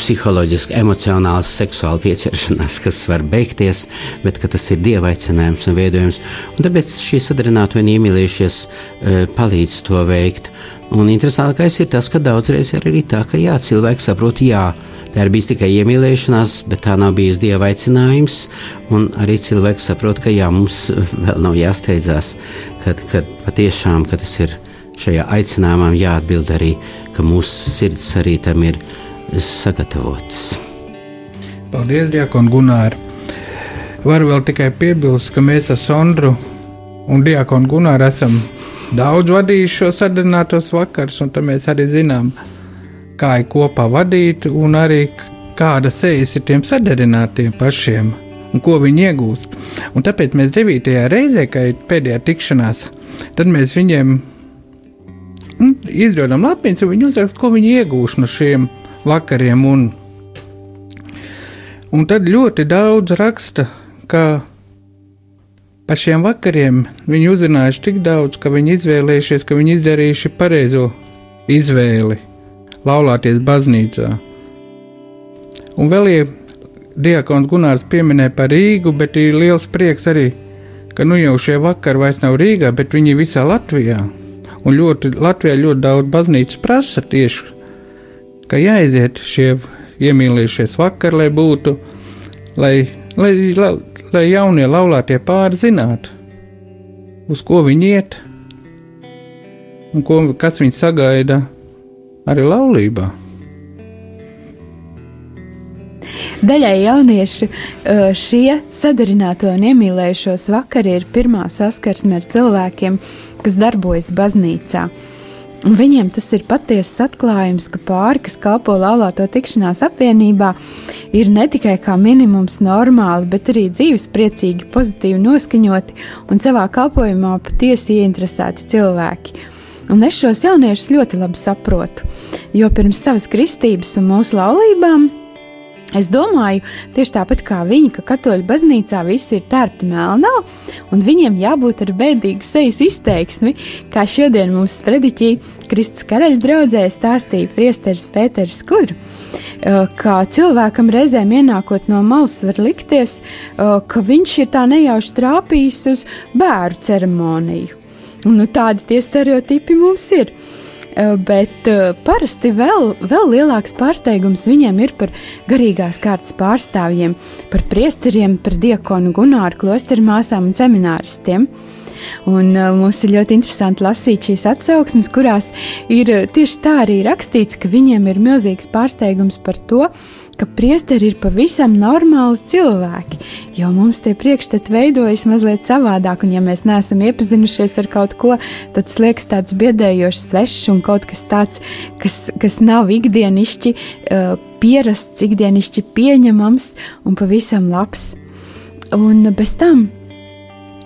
psiholoģiski, emocionāls, seksuāli pieķeršanās, kas var beigties, bet tas ir dieva aicinājums un veidojums. Un tāpēc šī sadarināto un iemīlējušies e, palīdz to veikt. Un interesantākais ir tas, ka daudzreiz ir arī tā, ka jā, cilvēks saprot, jā, tā ir bijis tikai iemīlēšanās, bet tā nav bijis dieva aicinājums. Un arī cilvēks saprot, ka jā, mums vēl nav jāsteidzās, kad, kad patiešām ka tas ir šajā aicinājumā jāatbild arī, ka mūsu sirds arī tam ir sagatavotas. Paldies, Diakon Gunār! Varu vēl tikai piebilst, ka mēs ar Sondru un Diakonu Gunāru esam daudz vadījuši šo sadarbinātos vakars, un mēs arī zinām, kā ir kopā vadīt, un arī kāda sejas ir tiem sadarbinātiem pašiem, un ko viņi iegūst. Un tāpēc mēs 9. reizē, kad ir pēdējā tikšanās, tad mēs viņiem nu, izdodam lapiņas, un viņi uzraksta, ko viņi iegūst no šiem vakariem. Un, un tad ļoti daudz raksta, ka Par šiem vakariem viņi uzzinājuši tik daudz, ka viņi izvēlējušies, ka viņi izdarījuši pareizo izvēli laulāties baznīcā. Un vēl ir diakons Gunārs pieminēja par Rīgu, bet ir liels prieks arī, ka nu jau šie vakari vairs nav Rīgā, bet viņi visā Latvijā. Un ļoti, Latvijā ļoti daudz baznīcas prasa tieši, ka jāiziet šie iemīlējušies vakari, lai būtu, lai, lai, lai lai jaunie laulātie pāri zinātu, uz ko viņi iet un ko, kas viņus sagaida arī laulībā. Daļai jauniešu šie sadarināto un iemīlējušos vakari ir pirmā saskarsme ar cilvēkiem, kas darbojas baznīcā. Un viņiem tas ir patiesas atklājums, ka pāri, kas kalpo laulāto tikšanās apvienībā, ir ne tikai kā minimums normāli, bet arī dzīves priecīgi, pozitīvi noskaņoti un savā kalpošanā patiesi ieinteresēti cilvēki. Un es šos jauniešus ļoti labi saprotu, jo pirms savas kristības un mūsu laulībām Es domāju, tieši tāpat kā viņi, ka katoļu baznīcā viss ir tērpti melnā, un viņiem jābūt ar bēdīgu sejas izteiksmi, kā šodien mums sprediķī Kristus karaļa draudzē stāstīja priesteris Pēters Skur. Kā cilvēkam reizēm ienākot no malas var likties, ka viņš ir tā nejauši trāpījis uz bērnu ceremoniju. Un, nu, tādi tie stereotipi mums ir. Eh, bet uh, parasti vēl, vēl lielāks pārsteigums viņiem ir par garīgās kārtas pārstāvjiem, par priesteriem, par diakonu Gunāru klosteru māsām un semināristiem. Un, uh, mums ir ļoti interesanti lasīt šīs atsauksmes, kurās ir tieši tā arī rakstīts, ka viņiem ir milzīgs pārsteigums par to, ka priesteri ir pavisam normāli cilvēki, jo mums tie priekšstati veidojas mazliet savādāk, un ja mēs neesam iepazinušies ar kaut ko, tad liekas tāds biedējošs, svešs un kaut kas tāds, kas, kas nav ikdienišķi uh, pierasts, ikdienišķi pieņemams un pavisam labs. Un bez tam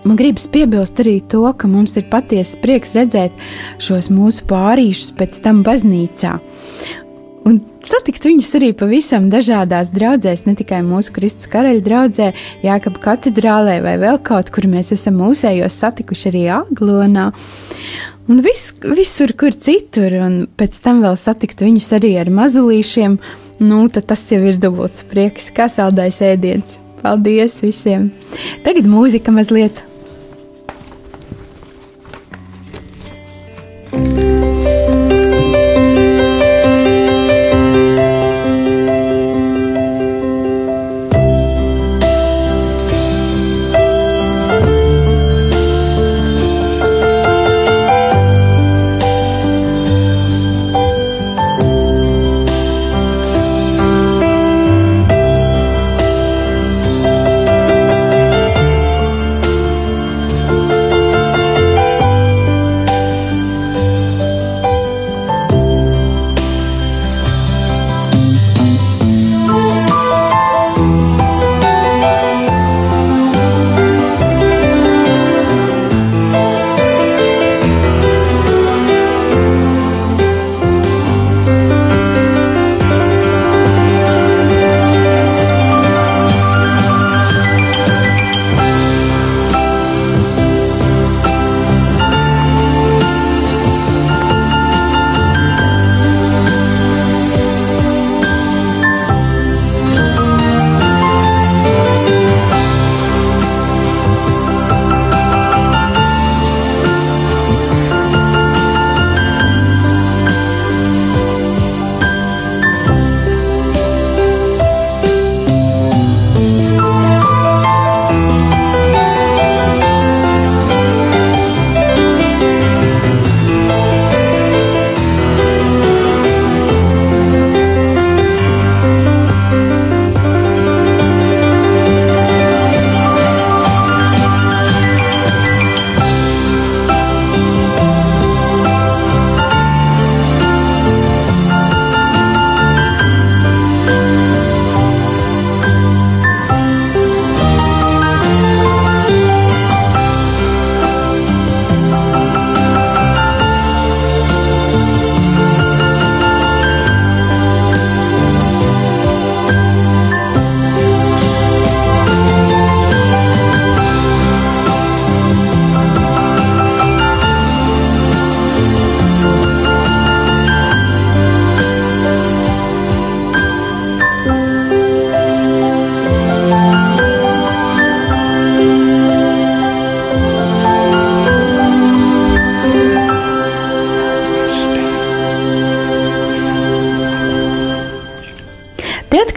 man gribas piebilst arī to, ka mums ir patiesa prieks redzēt šos mūsu pārīšus pēc tam baznīcā un satikt viņus arī pavisam dažādās draudzēs, ne tikai mūsu Kristus karaļa draudzē, Jākapa katedrālē vai vēl kaut kur mēs esam mūsējos satikuši arī Aglonā. Un vis, visur, kur citur, un pēc tam vēl satikt viņus arī ar mazulīšiem, nu, tad tas jau ir dubults prieks, kā saldais ēdiens. Paldies visiem! Tagad mūzika mazliet!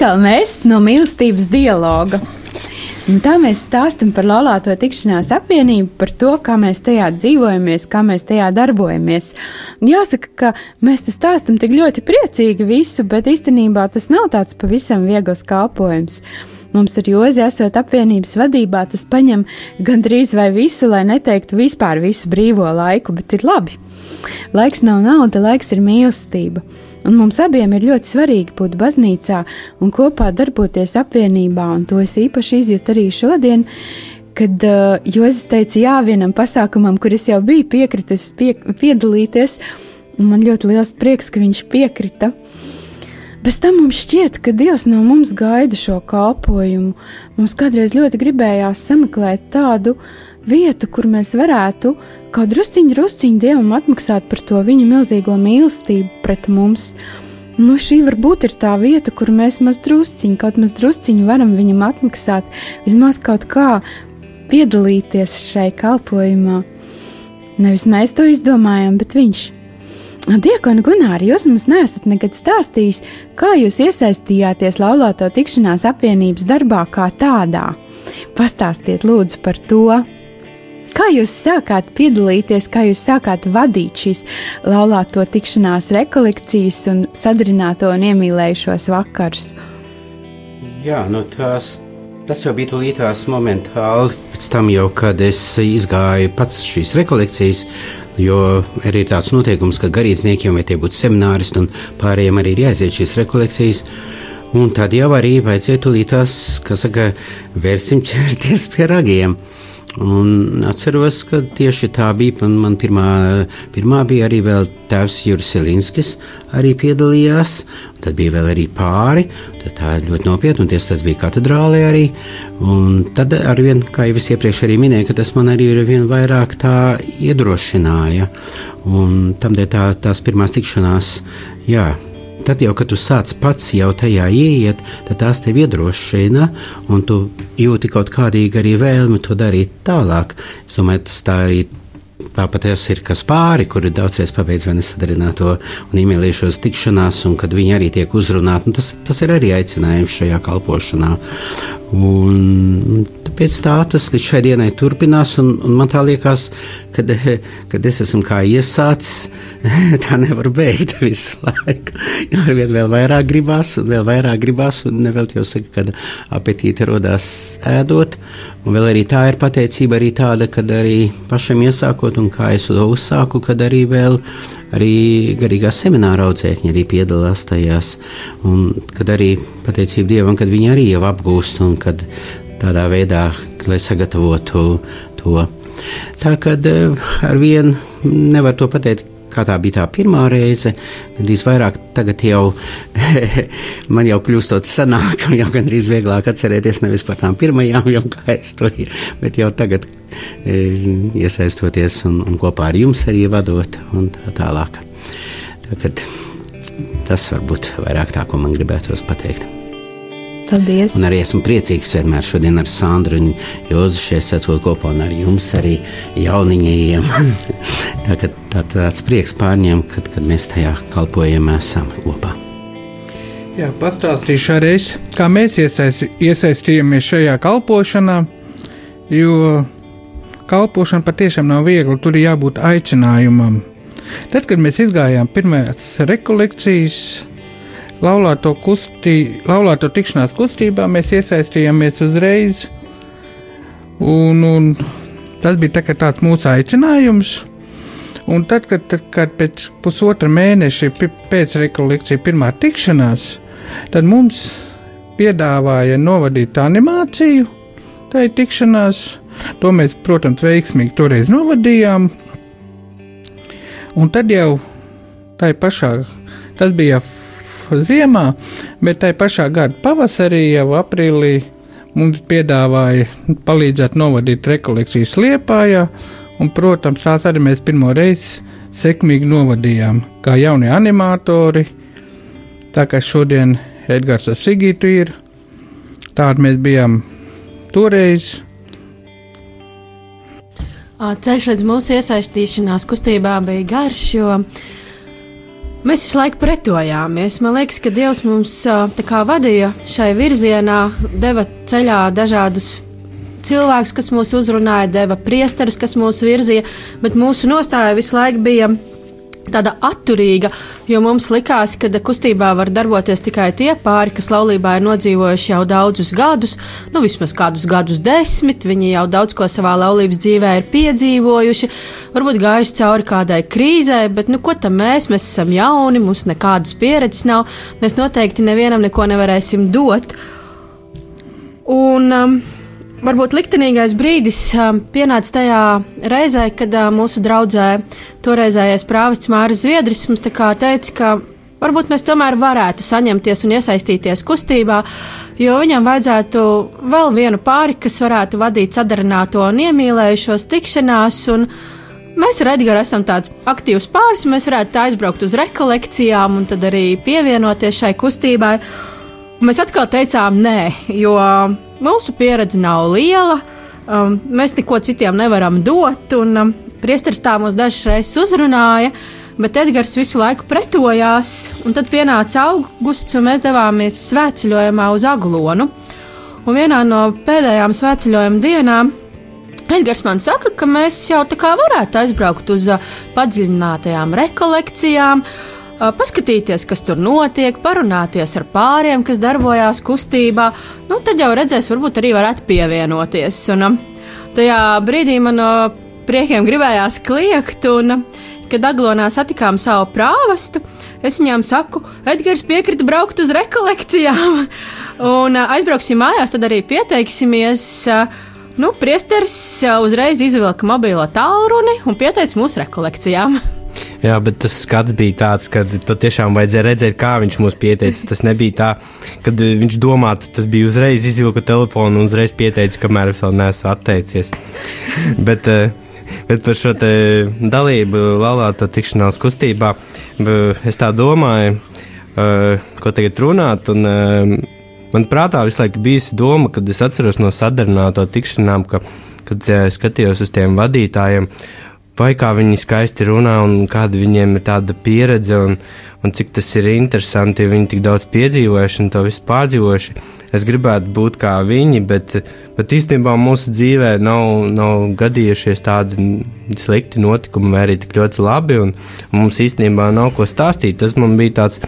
Atkal mēs no mīlestības dialoga. Un tā mēs stāstām par laulāto tikšanās apvienību, par to, kā mēs tajā dzīvojamies, kā mēs tajā darbojamies. Jāsaka, ka mēs te stāstām tik ļoti priecīgi visu, bet īstenībā tas nav tāds pavisam viegls kalpojums. Mums ar Jozi esot apvienības vadībā, tas paņem gandrīz vai visu, lai neteiktu vispār visu brīvo laiku, bet ir labi. Laiks nav nauda, laiks ir mīlestība un mums abiem ir ļoti svarīgi būt baznīcā un kopā darboties apvienībā, un to es īpaši izjūtu arī šodien. Kad uh, Jozef teica jā vienam pasākumam, kur es jau biju piekritis pie, piedalīties, man ļoti liels prieks, ka viņš piekrita. Pēc tam mums šķiet, ka Dievs no mums gaida šo kalpošanu. Mums kādreiz ļoti gribējās sameklēt tādu vietu, kur mēs varētu kaut drusciņu, drusciņu Dievam atmaksāt par to viņa milzīgo mīlestību pret mums. Nu, šī varbūt ir tā vieta, kur mēs maz drusciņu, kaut maz drusciņu varam viņam atmaksāt, vismaz kaut kā piedalīties šai kalpošanā. Nevis mēs to izdomājam, bet viņš. Diekona Gunāri, jūs mums neesat nekad stāstījis, kā jūs iesaistījāties laulāto tikšanās apvienības darbā kā tādā. Pastāstiet lūdzu par to. Kā jūs sākāt piedalīties, kā jūs sākāt vadīt šīs laulāto tikšanās rekolekcijas un sadarināto un iemīlējušos vakarus? Jā, nu tās Tas jau bija tūlītās momentāli, pēc tam jau, kad es izgāju pats šīs rekolekcijas, jo arī ir tāds noteikums, ka garīdzniekiem vai tie būtu semināristi un pārējiem arī ir jāiziet šīs rekolekcijas. Un tad jau arī vajadzēja tūlītās, kas saka, vērsim ķerties pie ragiem. Un atceros, ka tieši tā bija. Man, man pirmā, pirmā bija arī tēvs Juris Selinskis, arī piedalījās. Tad bija vēl arī pāri. Tā ir ļoti nopietna, un tas bija katedrālē arī. Un tad, arvien, kā jau es iepriekš arī minēju, tas man arī ir vien vairāk tā iedrošināja. Un tam dēļ tā, tās pirmās tikšanās, jā, Tad jau, kad tu sāc pats jau tajā ieiet, tad tās tev iedrošina, un tu jūti kaut kādīgi arī vēlmi to darīt tālāk. Es domāju, tas tā arī Tāpat ir kas pāri, kuri daudzreiz pabeidz vai nesadarināto un iemīlējušos tikšanās, un kad viņi arī tiek uzrunāti. Tas, tas ir arī aicinājums šajā kalpošanā. Un pēc tā tas līdz šai dienai turpinās, un, un man tā liekas, kad, kad es esmu kā iesācis, tā nevar beigt visu laiku. Jo ar vien vēl vairāk gribās, un vēl vairāk gribās, un nevēl jau saka, kad apetīte rodās ēdot. Un vēl arī tā ir pateicība arī tāda, kad arī pašam iesākot, un kā es to uzsāku, kad arī vēl arī garīgā semināra audzēkņi arī piedalās tajās, un kad arī pateicība Dievam, kad viņi arī jau apgūst, un kad tādā veidā, lai sagatavotu to. Tā kad eh, ar vienu nevar to pateikt, kā tā bija tā pirmā reize, gandrīz vairāk tagad jau man jau kļūstot senākam, jau gandrīz vieglāk atcerēties nevis par tām pirmajām, jau kā es to ir, bet jau tagad iesaistoties un, un kopā ar jums arī vadot un tā tālāk. Tagad tas varbūt vairāk tā, ko man gribētos pateikt. Paldies! Un arī esmu priecīgs vienmēr šodien ar Sandru un Jozu šeit satot kopā un ar jums arī jauniņiem. tā, tā, tā, tāds prieks pārņem, kad, kad mēs tajā kalpojam esam kopā. Jā, pastāstīšu arī es, kā mēs iesaist, iesaistījāmies šajā kalpošanā, jo kalpošana patiešām nav viegla, tur ir jābūt aicinājumam. Tad, kad mēs izgājām pirmās rekolekcijas, laulāto, kustī, laulāto tikšanās kustībā mēs iesaistījāmies uzreiz. Un, un tas bija tā, tāds mūsu aicinājums. Un tad, kad, tad, kad pēc pusotra mēneša pēc rekolekcijas pirmā tikšanās, tad mums piedāvāja novadīt animāciju. Ir tikšanās, to mēs, protams, veiksmīgi toreiz novadījām. Un tad jau tā pašā, tas bija ziemā, bet tajā pašā gada pavasarī, jau aprīlī, mums piedāvāja palīdzēt novadīt rekolekcijas liepājā, un, protams, tās arī mēs pirmo reizi sekmīgi novadījām, kā jaunie animatori. Tā kā šodien Edgars ar Sigītu ir, tādi mēs bijām toreiz. Ceļš līdz mūsu iesaistīšanās kustībā bija garš, jo Mēs visu laiku pretojāmies. Man liekas, ka Dievs mums kā, vadīja šai virzienā, deva ceļā dažādus cilvēkus, kas mūs uzrunāja, deva priesterus, kas mūs virzīja, bet mūsu nostāja visu laiku bija tāda atturīga, jo mums likās, ka kustībā var darboties tikai tie pāri, kas laulībā ir nodzīvojuši jau daudzus gadus, nu vismaz kādus gadus desmit. Viņi jau daudz ko savā laulības dzīvē ir piedzīvojuši, varbūt gājuši cauri kādai krīzē, bet nu, ko tam mēs? Mēs esam jauni, mums nekādas pieredzes nav, mēs noteikti nevienam neko nevarēsim dot. Un, um, Varbūt liktenīgais brīdis um, pienāca tajā reizē, kad uh, mūsu draudzē toreizējais prāvests Mārcis Zviedris mums teica, ka varbūt mēs tomēr varētu saņemties un iesaistīties kustībā, jo viņam vajadzētu vēl vienu pāri, kas varētu vadīt sadarināto un iemīlējušos tikšanās. Un Mēs ar Edgars esam tāds aktīvs pāris, un mēs varētu aizbraukt uz rekolekcijām un tad arī pievienoties šai kustībai. Mēs atkal teicām, nē, jo mūsu pieredze nav liela, um, mēs neko citiem nevaram dot, un um, priesteris tā mūs dažas reizes uzrunāja. Bet Edgars visu laiku pretojās, tad pienāca augusts, un mēs devāmies svētceļojumā uz Aglonu. Un vienā no pēdējām svētceļojuma dienām Edgars man saka, ka mēs jau tā kā varētu aizbraukt uz uh, padziļinātajām rekolekcijām, uh, paskatīties, kas tur notiek, parunāties ar pāriem, kas darbojās kustībā. Nu, tad jau redzēs, varbūt arī varētu pievienoties. Un, tajā brīdī man no priekiem gribējās kliegt, un, kad Aglonā satikām savu prāvestu, es viņām saku, Edgars piekrita braukt uz rekolekcijām. un aizbrauksim mājās, tad arī pieteiksimies. Nu, priesteris uzreiz izvilka mobilo tālruni un pieteica mūsu rekolekcijām. Jā, bet tas skats bija tāds, ka tu tiešām vajadzēja redzēt, kā viņš mums pieteica. Tas nebija tā, ka viņš domātu, tas bija uzreiz izvilka telefonu un uzreiz pieteica, kamēr es vēl neesmu atteicies. bet, bet par šo dalību laulāto tikšanās kustībā es tā domāju, ko tagad runāt. Un, Man prātā visu laiku bija doma, kad es atceros no sadarbināto tikšanām, ka, kad uh, skatījos uz tiem vadītājiem, vai kā viņi skaisti runā un kāda viņiem ir tāda pieredze un, un cik tas ir interesanti, ja viņi tik daudz piedzīvojuši un to visu pārdzīvojuši. Es gribētu būt kā viņi, bet, bet īstenībā mūsu dzīvē nav, nav gadījušies tādi slikti notikumi, vai arī tik ļoti labi, un, mums īstenībā nav ko stāstīt. Tas man bija tāds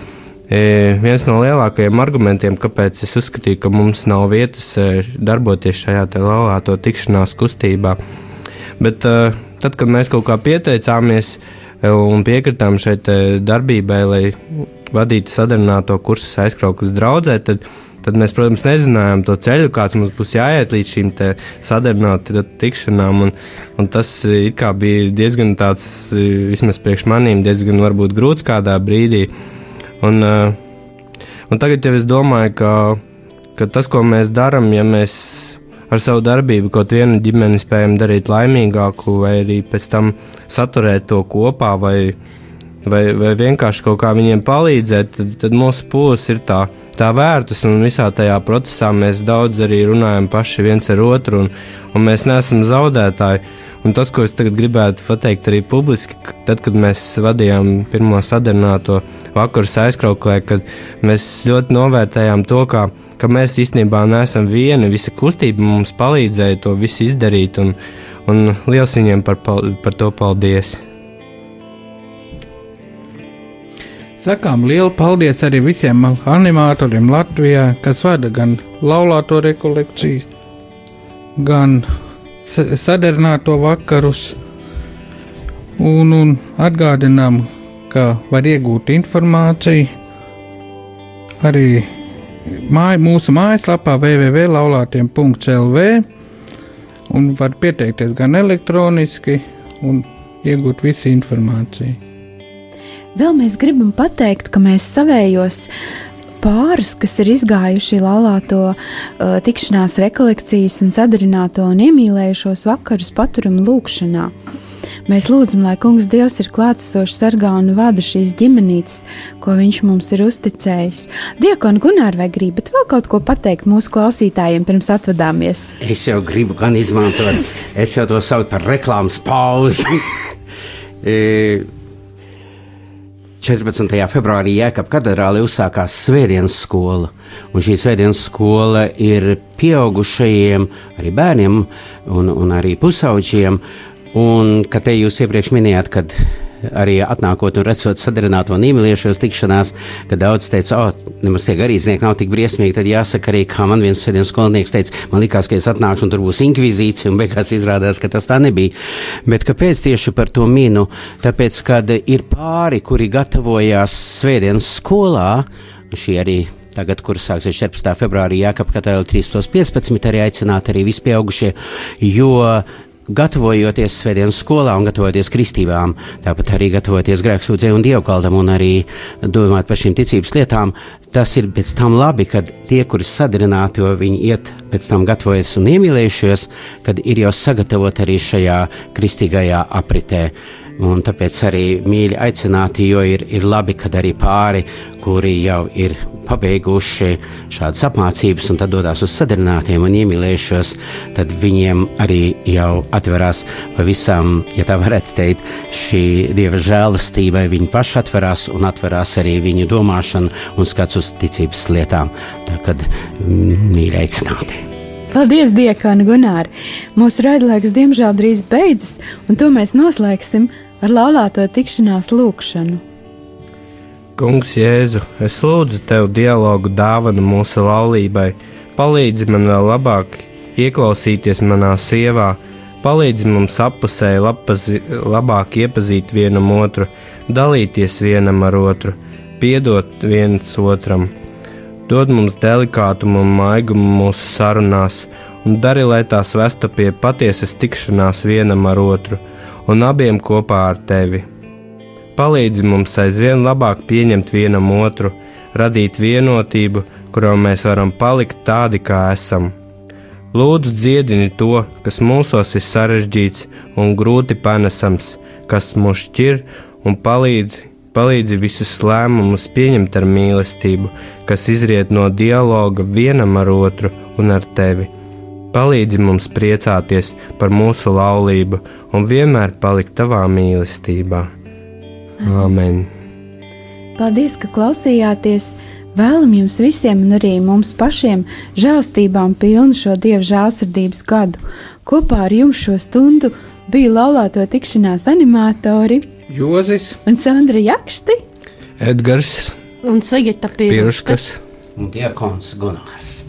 E, viens no lielākajiem argumentiem, kāpēc es uzskatīju, ka mums nav vietas e, darboties šajā laulāto tikšanās kustībā. Bet e, tad, kad mēs kaut kā pieteicāmies un piekritām šai darbībai, lai vadītu sadarināto kursu aizkrauklas draudzē, tad, tad mēs, protams, nezinājām to ceļu, kāds mums būs jāiet līdz šīm sadarinātajām tikšanām. Un, un tas bija diezgan tāds, vismaz priekš manīm, diezgan varbūt grūts kādā brīdī. Un, eh, un tagad jau es domāju, ka, ka tas, ko mēs darām, ja mēs ar savu darbību kaut vienu ģimeni spējam darīt laimīgāku, vai arī pēc tam saturēt to kopā, vai, vai, vai vienkārši kaut kā viņiem palīdzēt, tad, tad mūsu pūles ir tā, tā vērtas, un visā tajā procesā mēs daudz arī runājam paši viens ar otru, un, un mēs neesam zaudētāji. Un tas, ko es tagad gribētu pateikt arī publiski, tad, kad mēs vadījām pirmo sadarināto vakaru aizkrauklē, kad mēs ļoti novērtējām to, ka, ka mēs īstenībā neesam vieni, visa kustība mums palīdzēja to visu izdarīt, un, un liels viņiem par, par to paldies! Sakām lielu paldies arī visiem animatoriem Latvijā, kas vada gan laulāto rekolekciju, gan sadarināto vakarus un, un atgādinām, ka var iegūt informāciju arī māj, mūsu mājaslapā www.laulātiem.lv un var pieteikties gan elektroniski un iegūt visu informāciju. Vēl mēs gribam pateikt, ka mēs savējos pārus, kas ir izgājuši laulāto uh, tikšanās rekolekcijas un sadarināto un iemīlējušos vakarus paturam lūkšanā. Mēs lūdzam, lai Kungs Dievs ir klātsošs, sargā un vada šīs ģimenītes, ko Viņš mums ir uzticējis. Diekon, Gunār, vai gribat vēl kaut ko pateikt mūsu klausītājiem pirms atvadāmies? Es jau gribu gan izmantot, es jau to saucu par reklāmas pauzi. E, 14. februārī Jēkabā katedrālē uzsākās Svētdienas skola. Un šī Svētdienas skola ir pieaugušajiem, arī bērniem un, un arī pusauģiem. Un, kā te jūs iepriekš minējāt, kad arī atnākot un redzot sadarināto un iemīļošos tikšanās, ka daudz teica, o, oh, nemaz tie garīdznieki nav tik briesmīgi, tad jāsaka arī, kā man viens sēdienas skolnieks teica, man likās, ka es atnākšu un tur būs inkvizīcija, un beigās izrādās, ka tas tā nebija. Bet kāpēc tieši par to minu? Tāpēc, kad ir pāri, kuri gatavojās svētdienas skolā, šī arī tagad, kur sāksies 14. februārī, Jākapa katēlē 3.15. arī aicināt arī vispieaugušie, jo gatavojoties svētdienas skolā un gatavojoties kristībām, tāpat arī gatavojoties grēksūdzē un dievkaldam un arī domāt par šīm ticības lietām, tas ir pēc tam labi, kad tie, kuri sadarināti, jo viņi iet pēc tam gatavojas un iemīlējušies, kad ir jau sagatavot arī šajā kristīgajā apritē. Un tāpēc arī mīļi aicināti, jo ir, ir labi, kad arī pāri, kuri jau ir pabeiguši šādas apmācības un tad dodas uz sadarbinātiem un iemīlējušos, tad viņiem arī jau atverās pavisam, ja tā varētu teikt, šī dieva žēlastībai. Viņi paši atverās un atverās arī viņu domāšana un skats uz ticības lietām. Tā kad mm, mīļi aicināti. Paldies, Diekāna Gunāra! Mūsu raidlaiks diemžēl drīz beidzas, un to mēs noslēgsim ar laulāto tikšanās lūgšanu. Kungs, Jēzu, es lūdzu tev dialogu dāvanu mūsu laulībai, palīdzi man vēl labāk ieklausīties manā sievā, palīdzi mums apusēji lapazi, labāk iepazīt vienam otru, dalīties vienam ar otru, piedot viens otram. Dod mums delikātumu un maigumu mūsu sarunās, un dari, lai tās vestu pie patiesas tikšanās vienam ar otru un abiem kopā ar tevi. Palīdzi mums aizvien labāk pieņemt vienam otru, radīt vienotību, kurā mēs varam palikt tādi, kā esam. Lūdzu, dziedini to, kas mūsos ir sarežģīts un grūti panesams, kas mūs šķir un palīdz, palīdzi visus lēmumus pieņemt ar mīlestību, kas izriet no dialoga vienam ar otru un ar tevi Palīdzi mums priecāties par mūsu laulību un vienmēr palikt tavā mīlestībā. Āmen! Paldies, ka klausījāties! Vēlam jums visiem, un arī mums pašiem, žēlstībām pilnu šo dievu žēlsirdības gadu. Kopā ar jums šo stundu bija laulāto tikšanās animatori Jozis un Sandra Jakšti, Edgars Un Sigita Pirškas. Un diakons Gunārs.